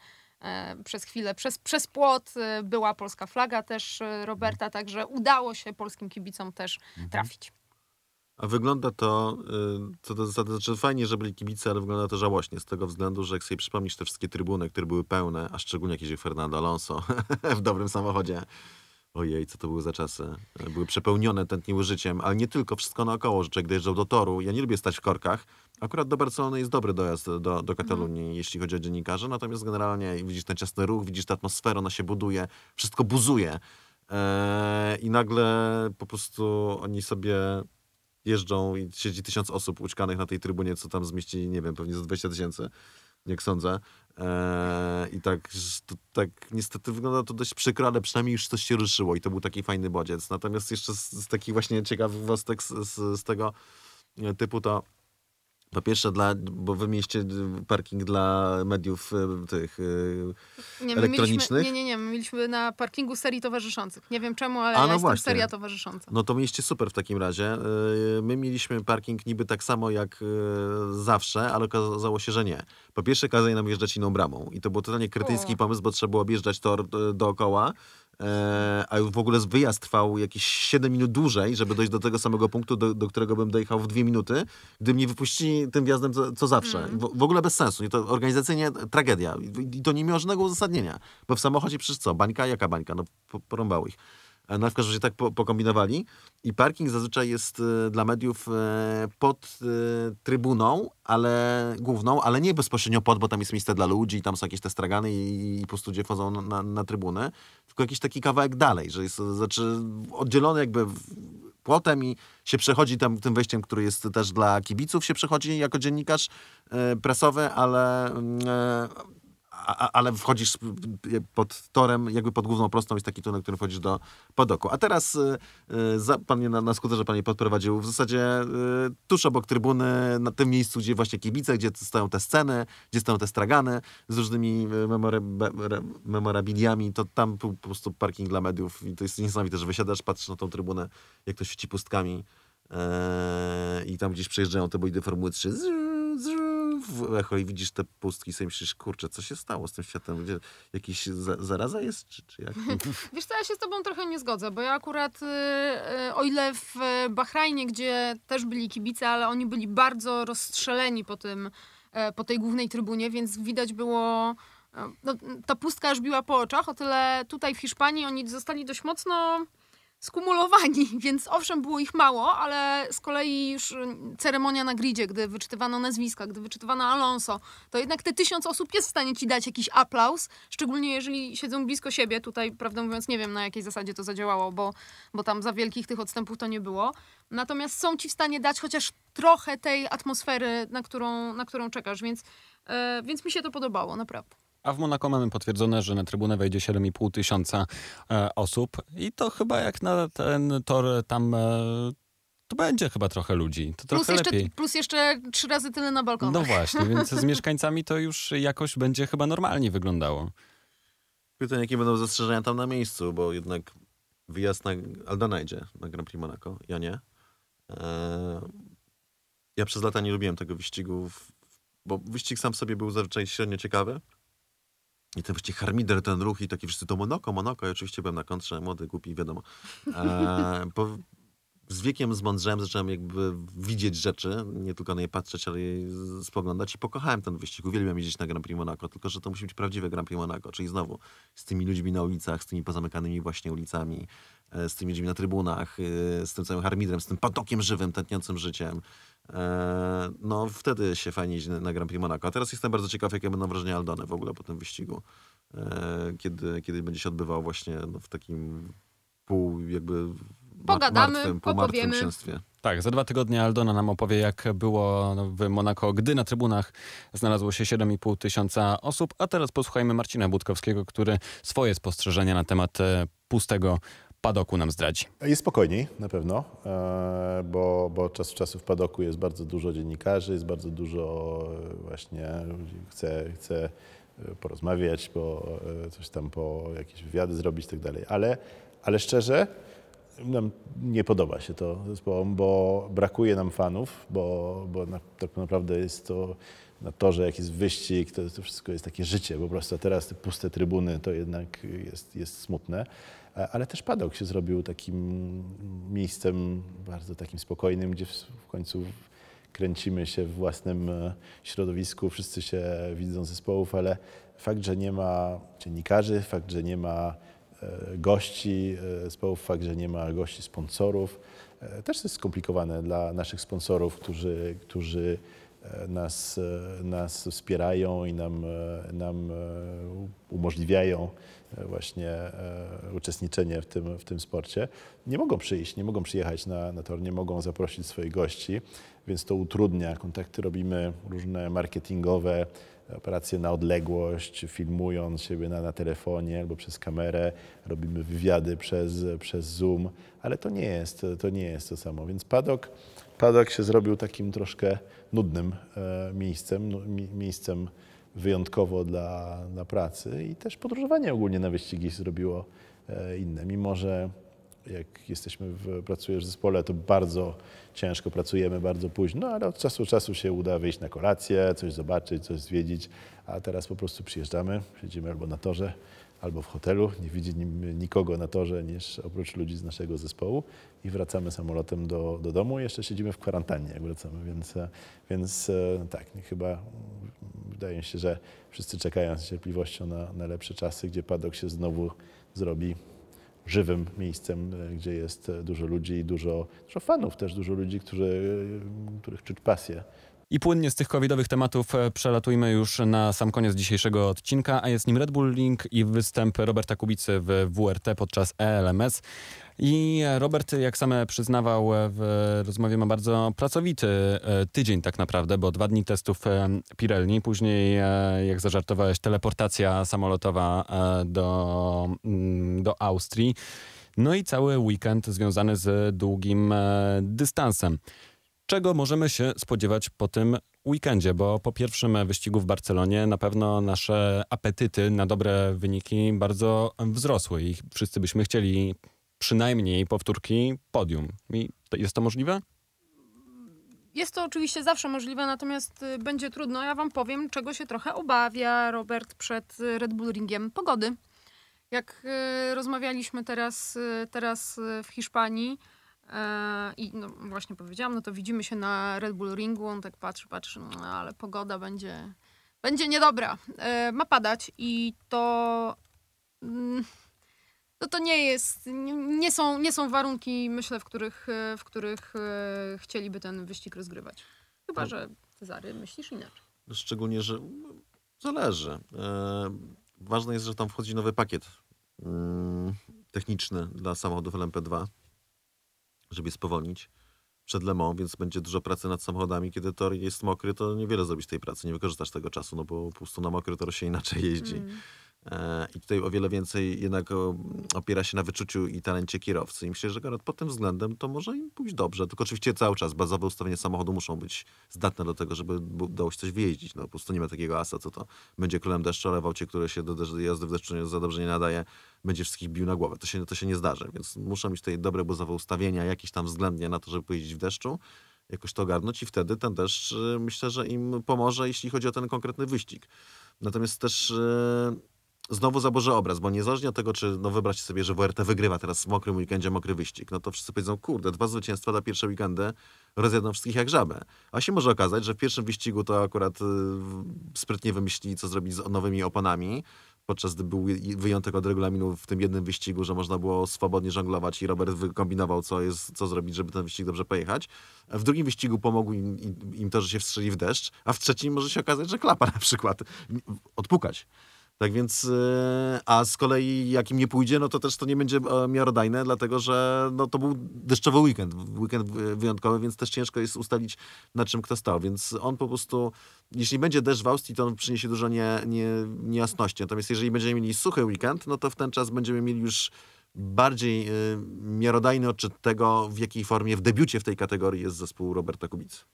przez chwilę przez, przez płot. E, była polska flaga też e, Roberta, także udało się polskim kibicom też trafić. A wygląda to, co do zasady, znaczy fajnie, że byli kibice, ale wygląda to żałośnie z tego względu, że jak sobie przypomnisz te wszystkie trybuny, które były pełne, a szczególnie jak jeździł Fernando Alonso w dobrym samochodzie. Ojej, co to były za czasy. Były przepełnione, tętniły życiem, ale nie tylko, wszystko naokoło, że człowiek dojeżdżał do toru. Ja nie lubię stać w korkach. Akurat do Barcelony jest dobry dojazd do, do Katalonii, jeśli chodzi o dziennikarzy, natomiast generalnie widzisz ten ciasny ruch, widzisz tę atmosferę, ona się buduje, wszystko buzuje. Eee, I nagle po prostu oni sobie jeżdżą i siedzi tysiąc osób ućkanych na tej trybunie, co tam zmieści, nie wiem, pewnie za 20 tysięcy, jak sądzę. Eee, I tak, to, tak niestety wygląda to dość przykro, ale przynajmniej już coś się ruszyło i to był taki fajny bodziec. Natomiast jeszcze z, z takich właśnie ciekawostek z, z, z tego typu to po pierwsze, dla, bo wy mieliście parking dla mediów e, tych e, Nie, Elektronicznych? Mieliśmy, nie, nie, nie. My mieliśmy na parkingu serii towarzyszących. Nie wiem czemu, ale A, ja no jestem właśnie. seria towarzysząca. No to mieliście super w takim razie. My mieliśmy parking niby tak samo jak zawsze, ale okazało się, że nie. Po pierwsze kazali nam wjeżdżać inną bramą i to był totalnie kretyński O. pomysł, bo trzeba było objeżdżać tor dookoła. E, a w ogóle wyjazd trwał jakieś 7 minut dłużej, żeby dojść do tego samego punktu, do, do którego bym dojechał w 2 minuty, gdy mnie wypuścili tym wjazdem co, co zawsze. W, w ogóle bez sensu. I to organizacyjnie tragedia. I, to nie miało żadnego uzasadnienia. Bo w samochodzie przecież co? Bańka? Jaka bańka? No po, porąbało ich. No w każdym razie tak po, pokombinowali. I parking zazwyczaj jest e, dla mediów e, pod e, trybuną, ale główną, ale nie bezpośrednio pod, bo tam jest miejsce dla ludzi tam są jakieś te stragany i, i po prostu ludzie wchodzą na, na, na trybunę, tylko jakiś taki kawałek dalej, że jest znaczy, oddzielony jakby płotem i się przechodzi tam tym wejściem, który jest też dla kibiców, się przechodzi jako dziennikarz prasowy, ale mm, ale wchodzisz pod torem, jakby pod główną prostą jest taki tunel, który wchodzisz do podoku. A teraz y, y, za, pan mnie na, na skuterze pan mnie podprowadził w zasadzie y, tuż obok trybuny, na tym miejscu, gdzie właśnie kibice, gdzie stoją te sceny, gdzie stoją te stragany z różnymi y, memorabiliami, to tam po prostu parking dla mediów i to jest niesamowite, że wysiadasz, patrzysz na tą trybunę, jak to świeci pustkami e, i tam gdzieś przejeżdżają te bolidy Formuły 3 zrzu, zrzu, w echo i widzisz te pustki i sobie myślisz, kurczę, co się stało z tym światem? Gdzie, jakiś za, zaraza jest? Czy, czy jak? Wiesz co, ja się z tobą trochę nie zgodzę, bo ja akurat, y, y, o ile w Bahrajnie, gdzie też byli kibice, ale oni byli bardzo rozstrzeleni po, tym, e, po tej głównej trybunie, więc widać było, e, no, ta pustka aż biła po oczach, o tyle tutaj w Hiszpanii oni zostali dość mocno skumulowani, więc owszem było ich mało, ale z kolei już y, ceremonia na gridzie, gdy wyczytywano nazwiska, gdy wyczytywano Alonso, to jednak te tysiąc osób jest w stanie ci dać jakiś aplauz, szczególnie jeżeli siedzą blisko siebie. Tutaj, prawdę mówiąc, nie wiem na jakiej zasadzie to zadziałało, bo, bo tam za wielkich tych odstępów to nie było. Natomiast są ci w stanie dać chociaż trochę tej atmosfery, na którą, na którą czekasz, więc, e, więc mi się to podobało, naprawdę. A w Monako mamy potwierdzone, że na trybunę wejdzie 7,5 tysiąca e, osób i to chyba jak na ten tor tam e, to będzie chyba trochę ludzi. To Plus trochę jeszcze, lepiej. plus jeszcze trzy razy tyle na balkonach. No właśnie, więc z mieszkańcami to już jakoś będzie chyba normalnie wyglądało. Pytanie, jakie będą zastrzeżenia tam na miejscu, bo jednak wyjazd na Aldana idzie na Grand Prix Monaco, ja nie. Eee, ja przez lata nie lubiłem tego wyścigu, w- bo wyścig sam w sobie był zazwyczaj średnio ciekawy. I ten wyścig harmider, ten ruch i taki wszyscy to Monaco, Monaco. Ja oczywiście byłem na kontrze, młody, głupi, wiadomo. Eee, po, z wiekiem zmądrzałem, zacząłem jakby widzieć rzeczy, nie tylko na nie patrzeć, ale je spoglądać i pokochałem ten wyścig. Uwielbiam jeździć na Grand Prix Monaco, tylko że to musi być prawdziwe Grand Prix Monaco, czyli znowu z tymi ludźmi na ulicach, z tymi pozamykanymi właśnie ulicami, e, z tymi ludźmi na trybunach, e, z tym całym harmidrem, z tym patokiem żywym, tętniącym życiem. E, No wtedy się fajnie jeździ na- Grand Prix Monaco. A teraz jestem bardzo ciekaw, jakie będą wrażenia Aldony w ogóle po tym wyścigu, e, kiedy, kiedy będzie się odbywał właśnie no, w takim pół jakby Pogadamy, martwym, półmartwym księstwie. Tak, za dwa tygodnie Aldona nam opowie, jak było w Monako, gdy na trybunach znalazło się 7,5 tysiąca osób. A teraz posłuchajmy Marcina Budkowskiego, który swoje spostrzeżenia na temat e, pustego padoku nam zdradzi. Jest spokojniej na pewno, e, bo, bo czas w czasu w padoku jest bardzo dużo dziennikarzy, jest bardzo dużo e, właśnie ludzi chce, chce e, porozmawiać, po, coś tam po jakieś wywiady zrobić i tak dalej. Ale, ale szczerze nam nie podoba się to zespołom, bo brakuje nam fanów, bo, bo na, tak naprawdę jest to na torze, jak jest wyścig, to, to wszystko jest takie życie po prostu, a teraz te puste trybuny to jednak jest, jest smutne. E, Ale też padok się zrobił takim miejscem bardzo takim spokojnym, gdzie w, końcu kręcimy się w własnym e, środowisku, wszyscy się widzą zespołów, ale fakt, że nie ma dziennikarzy, fakt, że nie ma e, gości zespołów, fakt, że nie ma gości sponsorów, też jest skomplikowane dla naszych sponsorów, którzy, którzy nas, e, nas wspierają i nam, e, nam e, umożliwiają e, właśnie e, uczestniczenie w tym, w tym sporcie. Nie mogą przyjść, nie mogą przyjechać na, na tor, nie mogą zaprosić swoich gości, więc to utrudnia. Kontakty robimy różne marketingowe, operacje na odległość, filmując siebie na, na telefonie albo przez kamerę, robimy wywiady przez, przez Zoom, ale to nie jest to nie jest to samo. Więc padok, padok się zrobił takim troszkę nudnym e, miejscem, mi, miejscem wyjątkowo dla, dla pracy i też podróżowanie ogólnie na wyścigi zrobiło e, inne. Mimo, że jak jesteśmy w, pracujesz w zespole, to bardzo ciężko pracujemy, bardzo późno, ale od czasu do czasu się uda wyjść na kolację, coś zobaczyć, coś zwiedzić, a teraz po prostu przyjeżdżamy, siedzimy albo na torze, albo w hotelu, nie widzi nikogo na torze niż oprócz ludzi z naszego zespołu i wracamy samolotem do, do domu jeszcze siedzimy w kwarantannie, jak wracamy, więc, więc e, tak, chyba mm, wydaje mi się, że wszyscy czekają z cierpliwością na, na lepsze czasy, gdzie padok się znowu zrobi żywym miejscem, e, gdzie jest dużo ludzi i dużo, dużo fanów, też dużo ludzi, którzy, e, których czuć pasję. I płynnie z tych covidowych tematów e, przelatujmy już na sam koniec dzisiejszego odcinka, a jest nim Red Bull Link i występ Roberta Kubicy w WRT podczas ELMS. I Robert, jak sam przyznawał e, w rozmowie, ma bardzo pracowity e, tydzień tak naprawdę, bo dwa dni testów Pirelli, później, jak zażartowałeś, teleportacja samolotowa do, mm, do Austrii. No i cały weekend związany z długim dystansem. Czego możemy się spodziewać po tym weekendzie? Bo po pierwszym wyścigu w Barcelonie na pewno nasze apetyty na dobre wyniki bardzo wzrosły i wszyscy byśmy chcieli przynajmniej powtórki podium. I to, jest to możliwe? Jest to oczywiście zawsze możliwe, natomiast y, będzie trudno. Ja wam powiem, czego się trochę obawia Robert przed y, Red Bull Ringiem. Pogody. Jak y, rozmawialiśmy teraz, teraz w Hiszpanii i no, właśnie powiedziałam, no to widzimy się na Red Bull Ringu, on tak patrzy, patrzy, no, ale pogoda będzie, będzie niedobra. E, ma padać i to... Mm, no to nie jest, nie, są, nie są warunki, myślę, w których, e, w których e, chcieliby ten wyścig rozgrywać. Chyba, że Cezary myślisz inaczej. Szczególnie, że zależy. E, ważne jest, że tam wchodzi nowy pakiet mm, techniczny dla samochodów LMP2, żeby spowolnić przed Le Mans, więc będzie dużo pracy nad samochodami. Kiedy tor jest mokry, to niewiele zrobisz tej pracy, nie wykorzystasz tego czasu, no bo po prostu na mokry tor się inaczej jeździ. Mm. E, I tutaj o wiele więcej jednak opiera się na wyczuciu i talencie kierowcy. I myślę, że pod tym względem to może im pójść dobrze. Tylko oczywiście cały czas bazowe ustawienia samochodu muszą być zdatne do tego, żeby udało się coś wyjeździć. No po prostu nie ma takiego asa, co to będzie królem deszczu, ale w aucie, które się do deszczu- jazdy w deszczu za dobrze nie nadaje, będzie wszystkich bił na głowę. To się, to się nie zdarzy, więc muszą mieć tutaj dobre bazowe ustawienia, jakieś tam względnie na to, żeby pojeździć w deszczu jakoś to ogarnąć i wtedy ten deszcz myślę, że im pomoże, jeśli chodzi o ten konkretny wyścig. Natomiast też y, znowu zaburzę obraz, bo niezależnie od tego, czy no wybrać sobie, że WRT wygrywa teraz w mokrym weekendzie mokry wyścig, no to wszyscy powiedzą, kurde, dwa zwycięstwa dla pierwsze weekendy rozjadą wszystkich jak żabę. A się może okazać, że w pierwszym wyścigu to akurat y, sprytnie wymyślili, co zrobić z nowymi oponami, podczas gdy był wyjątek od regulaminu w tym jednym wyścigu, że można było swobodnie żonglować i Robert wykombinował, co, jest, co zrobić, żeby ten wyścig dobrze pojechać. W drugim wyścigu pomogł im, im to, że się wstrzeli w deszcz, a w trzecim może się okazać, że klapa na przykład odpukać. Tak więc, e, a z kolei jak im nie pójdzie, no to też to nie będzie e, miarodajne, dlatego że no, to był deszczowy weekend, weekend wy- wyjątkowy, więc też ciężko jest ustalić, na czym kto stał. Więc on po prostu, jeśli będzie deszcz w Austrii, to on przyniesie dużo nie, nie, niejasności. Natomiast jeżeli będziemy mieli suchy weekend, no to w ten czas będziemy mieli już bardziej e, miarodajny odczyt tego, w jakiej formie w debiucie w tej kategorii jest zespół Roberta Kubicy.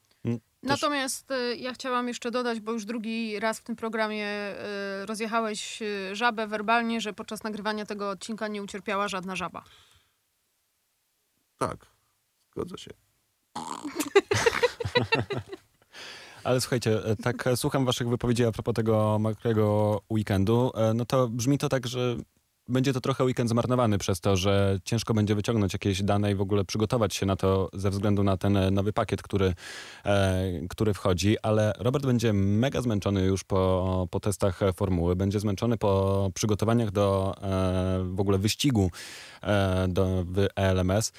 Natomiast y, ja chciałam jeszcze dodać, bo już drugi raz w tym programie y, rozjechałeś y, żabę werbalnie, że podczas nagrywania tego odcinka nie ucierpiała żadna żaba. Tak, zgodzę się. Ale słuchajcie, e, tak e, słucham waszych wypowiedzi a propos tego mokrego weekendu, e, no to brzmi to tak, że będzie to trochę weekend zmarnowany przez to, że ciężko będzie wyciągnąć jakieś dane i w ogóle przygotować się na to ze względu na ten e, nowy pakiet, który, e, który wchodzi, ale Robert będzie mega zmęczony już po, po testach e, formuły, będzie zmęczony po przygotowaniach do e, w ogóle wyścigu e, do, w ELMS.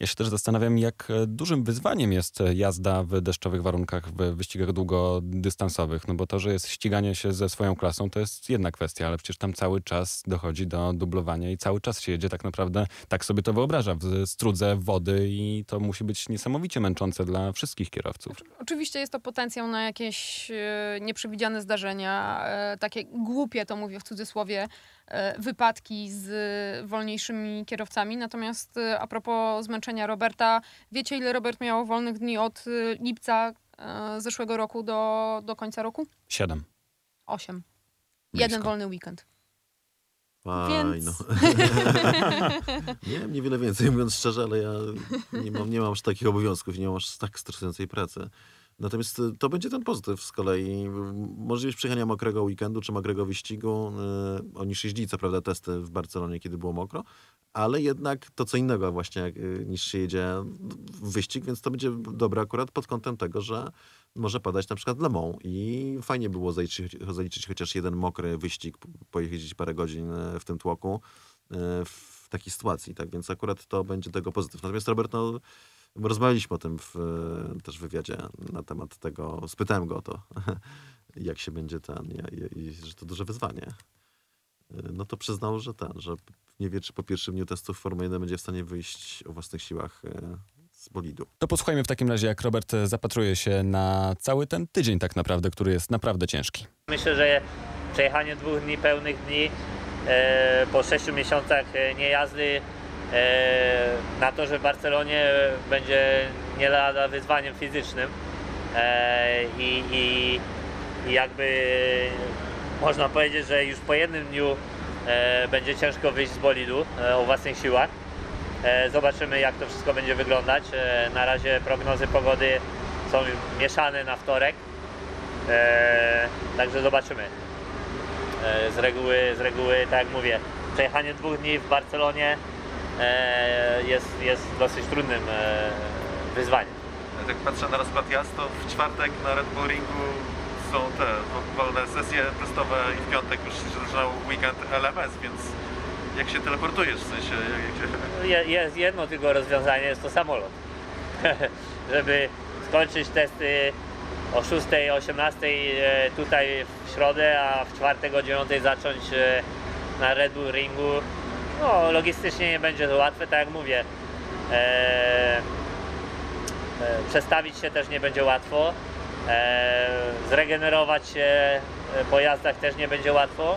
Ja się też zastanawiam, jak e, dużym wyzwaniem jest e, jazda w deszczowych warunkach w wyścigach długodystansowych. No bo to, że jest ściganie się ze swoją klasą, to jest jedna kwestia, ale przecież tam cały czas dochodzi do dublowania i cały czas się jedzie tak naprawdę, tak sobie to wyobraża, w strudze wody i to musi być niesamowicie męczące dla wszystkich kierowców. Oczywiście jest to potencjał na jakieś e, nieprzewidziane zdarzenia, takie głupie, to mówię w cudzysłowie, wypadki z wolniejszymi kierowcami. Natomiast e, a propos zmęczenia Roberta, wiecie ile Robert miał wolnych dni od e, lipca e, zeszłego roku do, do końca roku? Siedem. Osiem. Blisko. Jeden wolny weekend. Fajno. Więc- nie wiem niewiele więcej, mówiąc szczerze, ale ja nie mam, nie mam aż takich obowiązków i nie mam aż tak stresującej pracy. Natomiast y, to będzie ten pozytyw z kolei. Możliwość przyjechania mokrego weekendu czy mokrego wyścigu. Y, oni jeździli co prawda testy w Barcelonie, kiedy było mokro, ale jednak to co innego właśnie y, niż się jedzie w wyścig, więc to będzie dobre akurat pod kątem tego, że może padać na przykład Le Mans i fajnie było zaliczyć, zaliczyć chociaż jeden mokry wyścig, pojeździć parę godzin w tym tłoku w takiej sytuacji, tak więc akurat to będzie tego pozytyw. Natomiast Robert, no, rozmawialiśmy o tym w e, też wywiadzie na temat tego, spytałem go o to, jak się będzie ten, i, i, że to duże wyzwanie. E, No to przyznał, że ten, że nie wie, czy po pierwszym dniu testów Formuły 1 będzie w stanie wyjść o własnych siłach e, z bolidu. To posłuchajmy w takim razie, jak Robert zapatruje się na cały ten tydzień tak naprawdę, który jest naprawdę ciężki. Myślę, że przejechanie dwóch dni pełnych dni po 6 miesiącach niejazdy na to, że w Barcelonie e, będzie nie lada wyzwaniem fizycznym e, i, i, jakby można powiedzieć, że już po jednym dniu e, będzie ciężko wyjść z bolidu e, o własnych siłach. E, Zobaczymy, jak to wszystko będzie wyglądać. E, Na razie prognozy pogody są mieszane na wtorek. E, także zobaczymy. E, z, reguły, z reguły, tak jak mówię, przejechanie dwóch dni w Barcelonie e, jest, jest dosyć trudnym e, wyzwaniem. Jak tak patrzę na rozkład jazd, to w czwartek na Red Bull Ringu są te wolne sesje testowe i w piątek już się zaczynał weekend LMS, więc jak się teleportujesz, w sensie jak się... Je- Jest jedno tylko rozwiązanie, jest to samolot. Żeby skończyć testy o 6, 18 e, tutaj w środę, a w czwartek o 9 zacząć e, na Red Bull Ringu. No, logistycznie nie będzie to łatwe, tak jak mówię. E, e, przestawić się też nie będzie łatwo. E, zregenerować się e, po jazdach też nie będzie łatwo.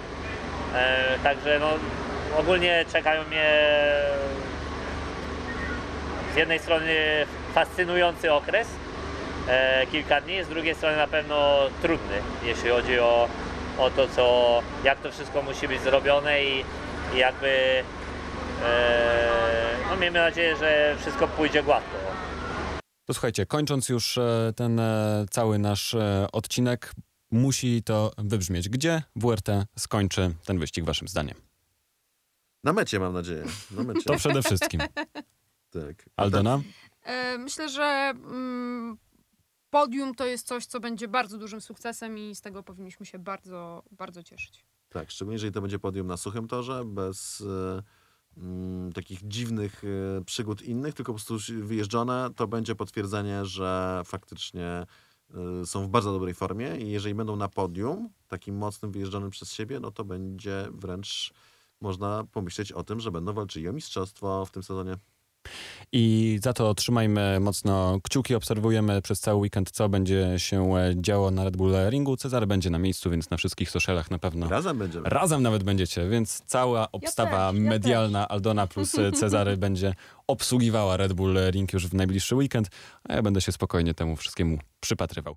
E, także no, ogólnie czekają mnie z jednej strony fascynujący okres, kilka dni, z drugiej strony na pewno trudny, jeśli chodzi o, o to, co, jak to wszystko musi być zrobione i, i jakby e, no miejmy nadzieję, że wszystko pójdzie gładko. To słuchajcie, kończąc już e, ten e, cały nasz odcinek, musi to wybrzmieć. Gdzie WRT skończy ten wyścig waszym zdaniem? Na mecie mam nadzieję. Na mecie. To przede wszystkim. tak. Aldona? E, Myślę, że mm, podium to jest coś, co będzie bardzo dużym sukcesem i z tego powinniśmy się bardzo, bardzo cieszyć. Tak, szczególnie jeżeli to będzie podium na suchym torze, bez e, mm, takich dziwnych e, przygód innych, tylko po prostu wyjeżdżone, to będzie potwierdzenie, że faktycznie y, są w bardzo dobrej formie i jeżeli będą na podium, takim mocnym, wyjeżdżanym przez siebie, no to będzie wręcz można pomyśleć o tym, że będą walczyli o mistrzostwo w tym sezonie. I za to trzymajmy mocno kciuki, obserwujemy przez cały weekend, co będzie się e, działo na Red Bull Ringu. Cezary będzie na miejscu, więc na wszystkich socialach na pewno. Razem będziemy. Razem nawet będziecie, więc cała obstawa też, ja medialna Aldona plus e, Cezary będzie obsługiwała Red Bull Ring już w najbliższy weekend, a ja będę się spokojnie temu wszystkiemu przypatrywał.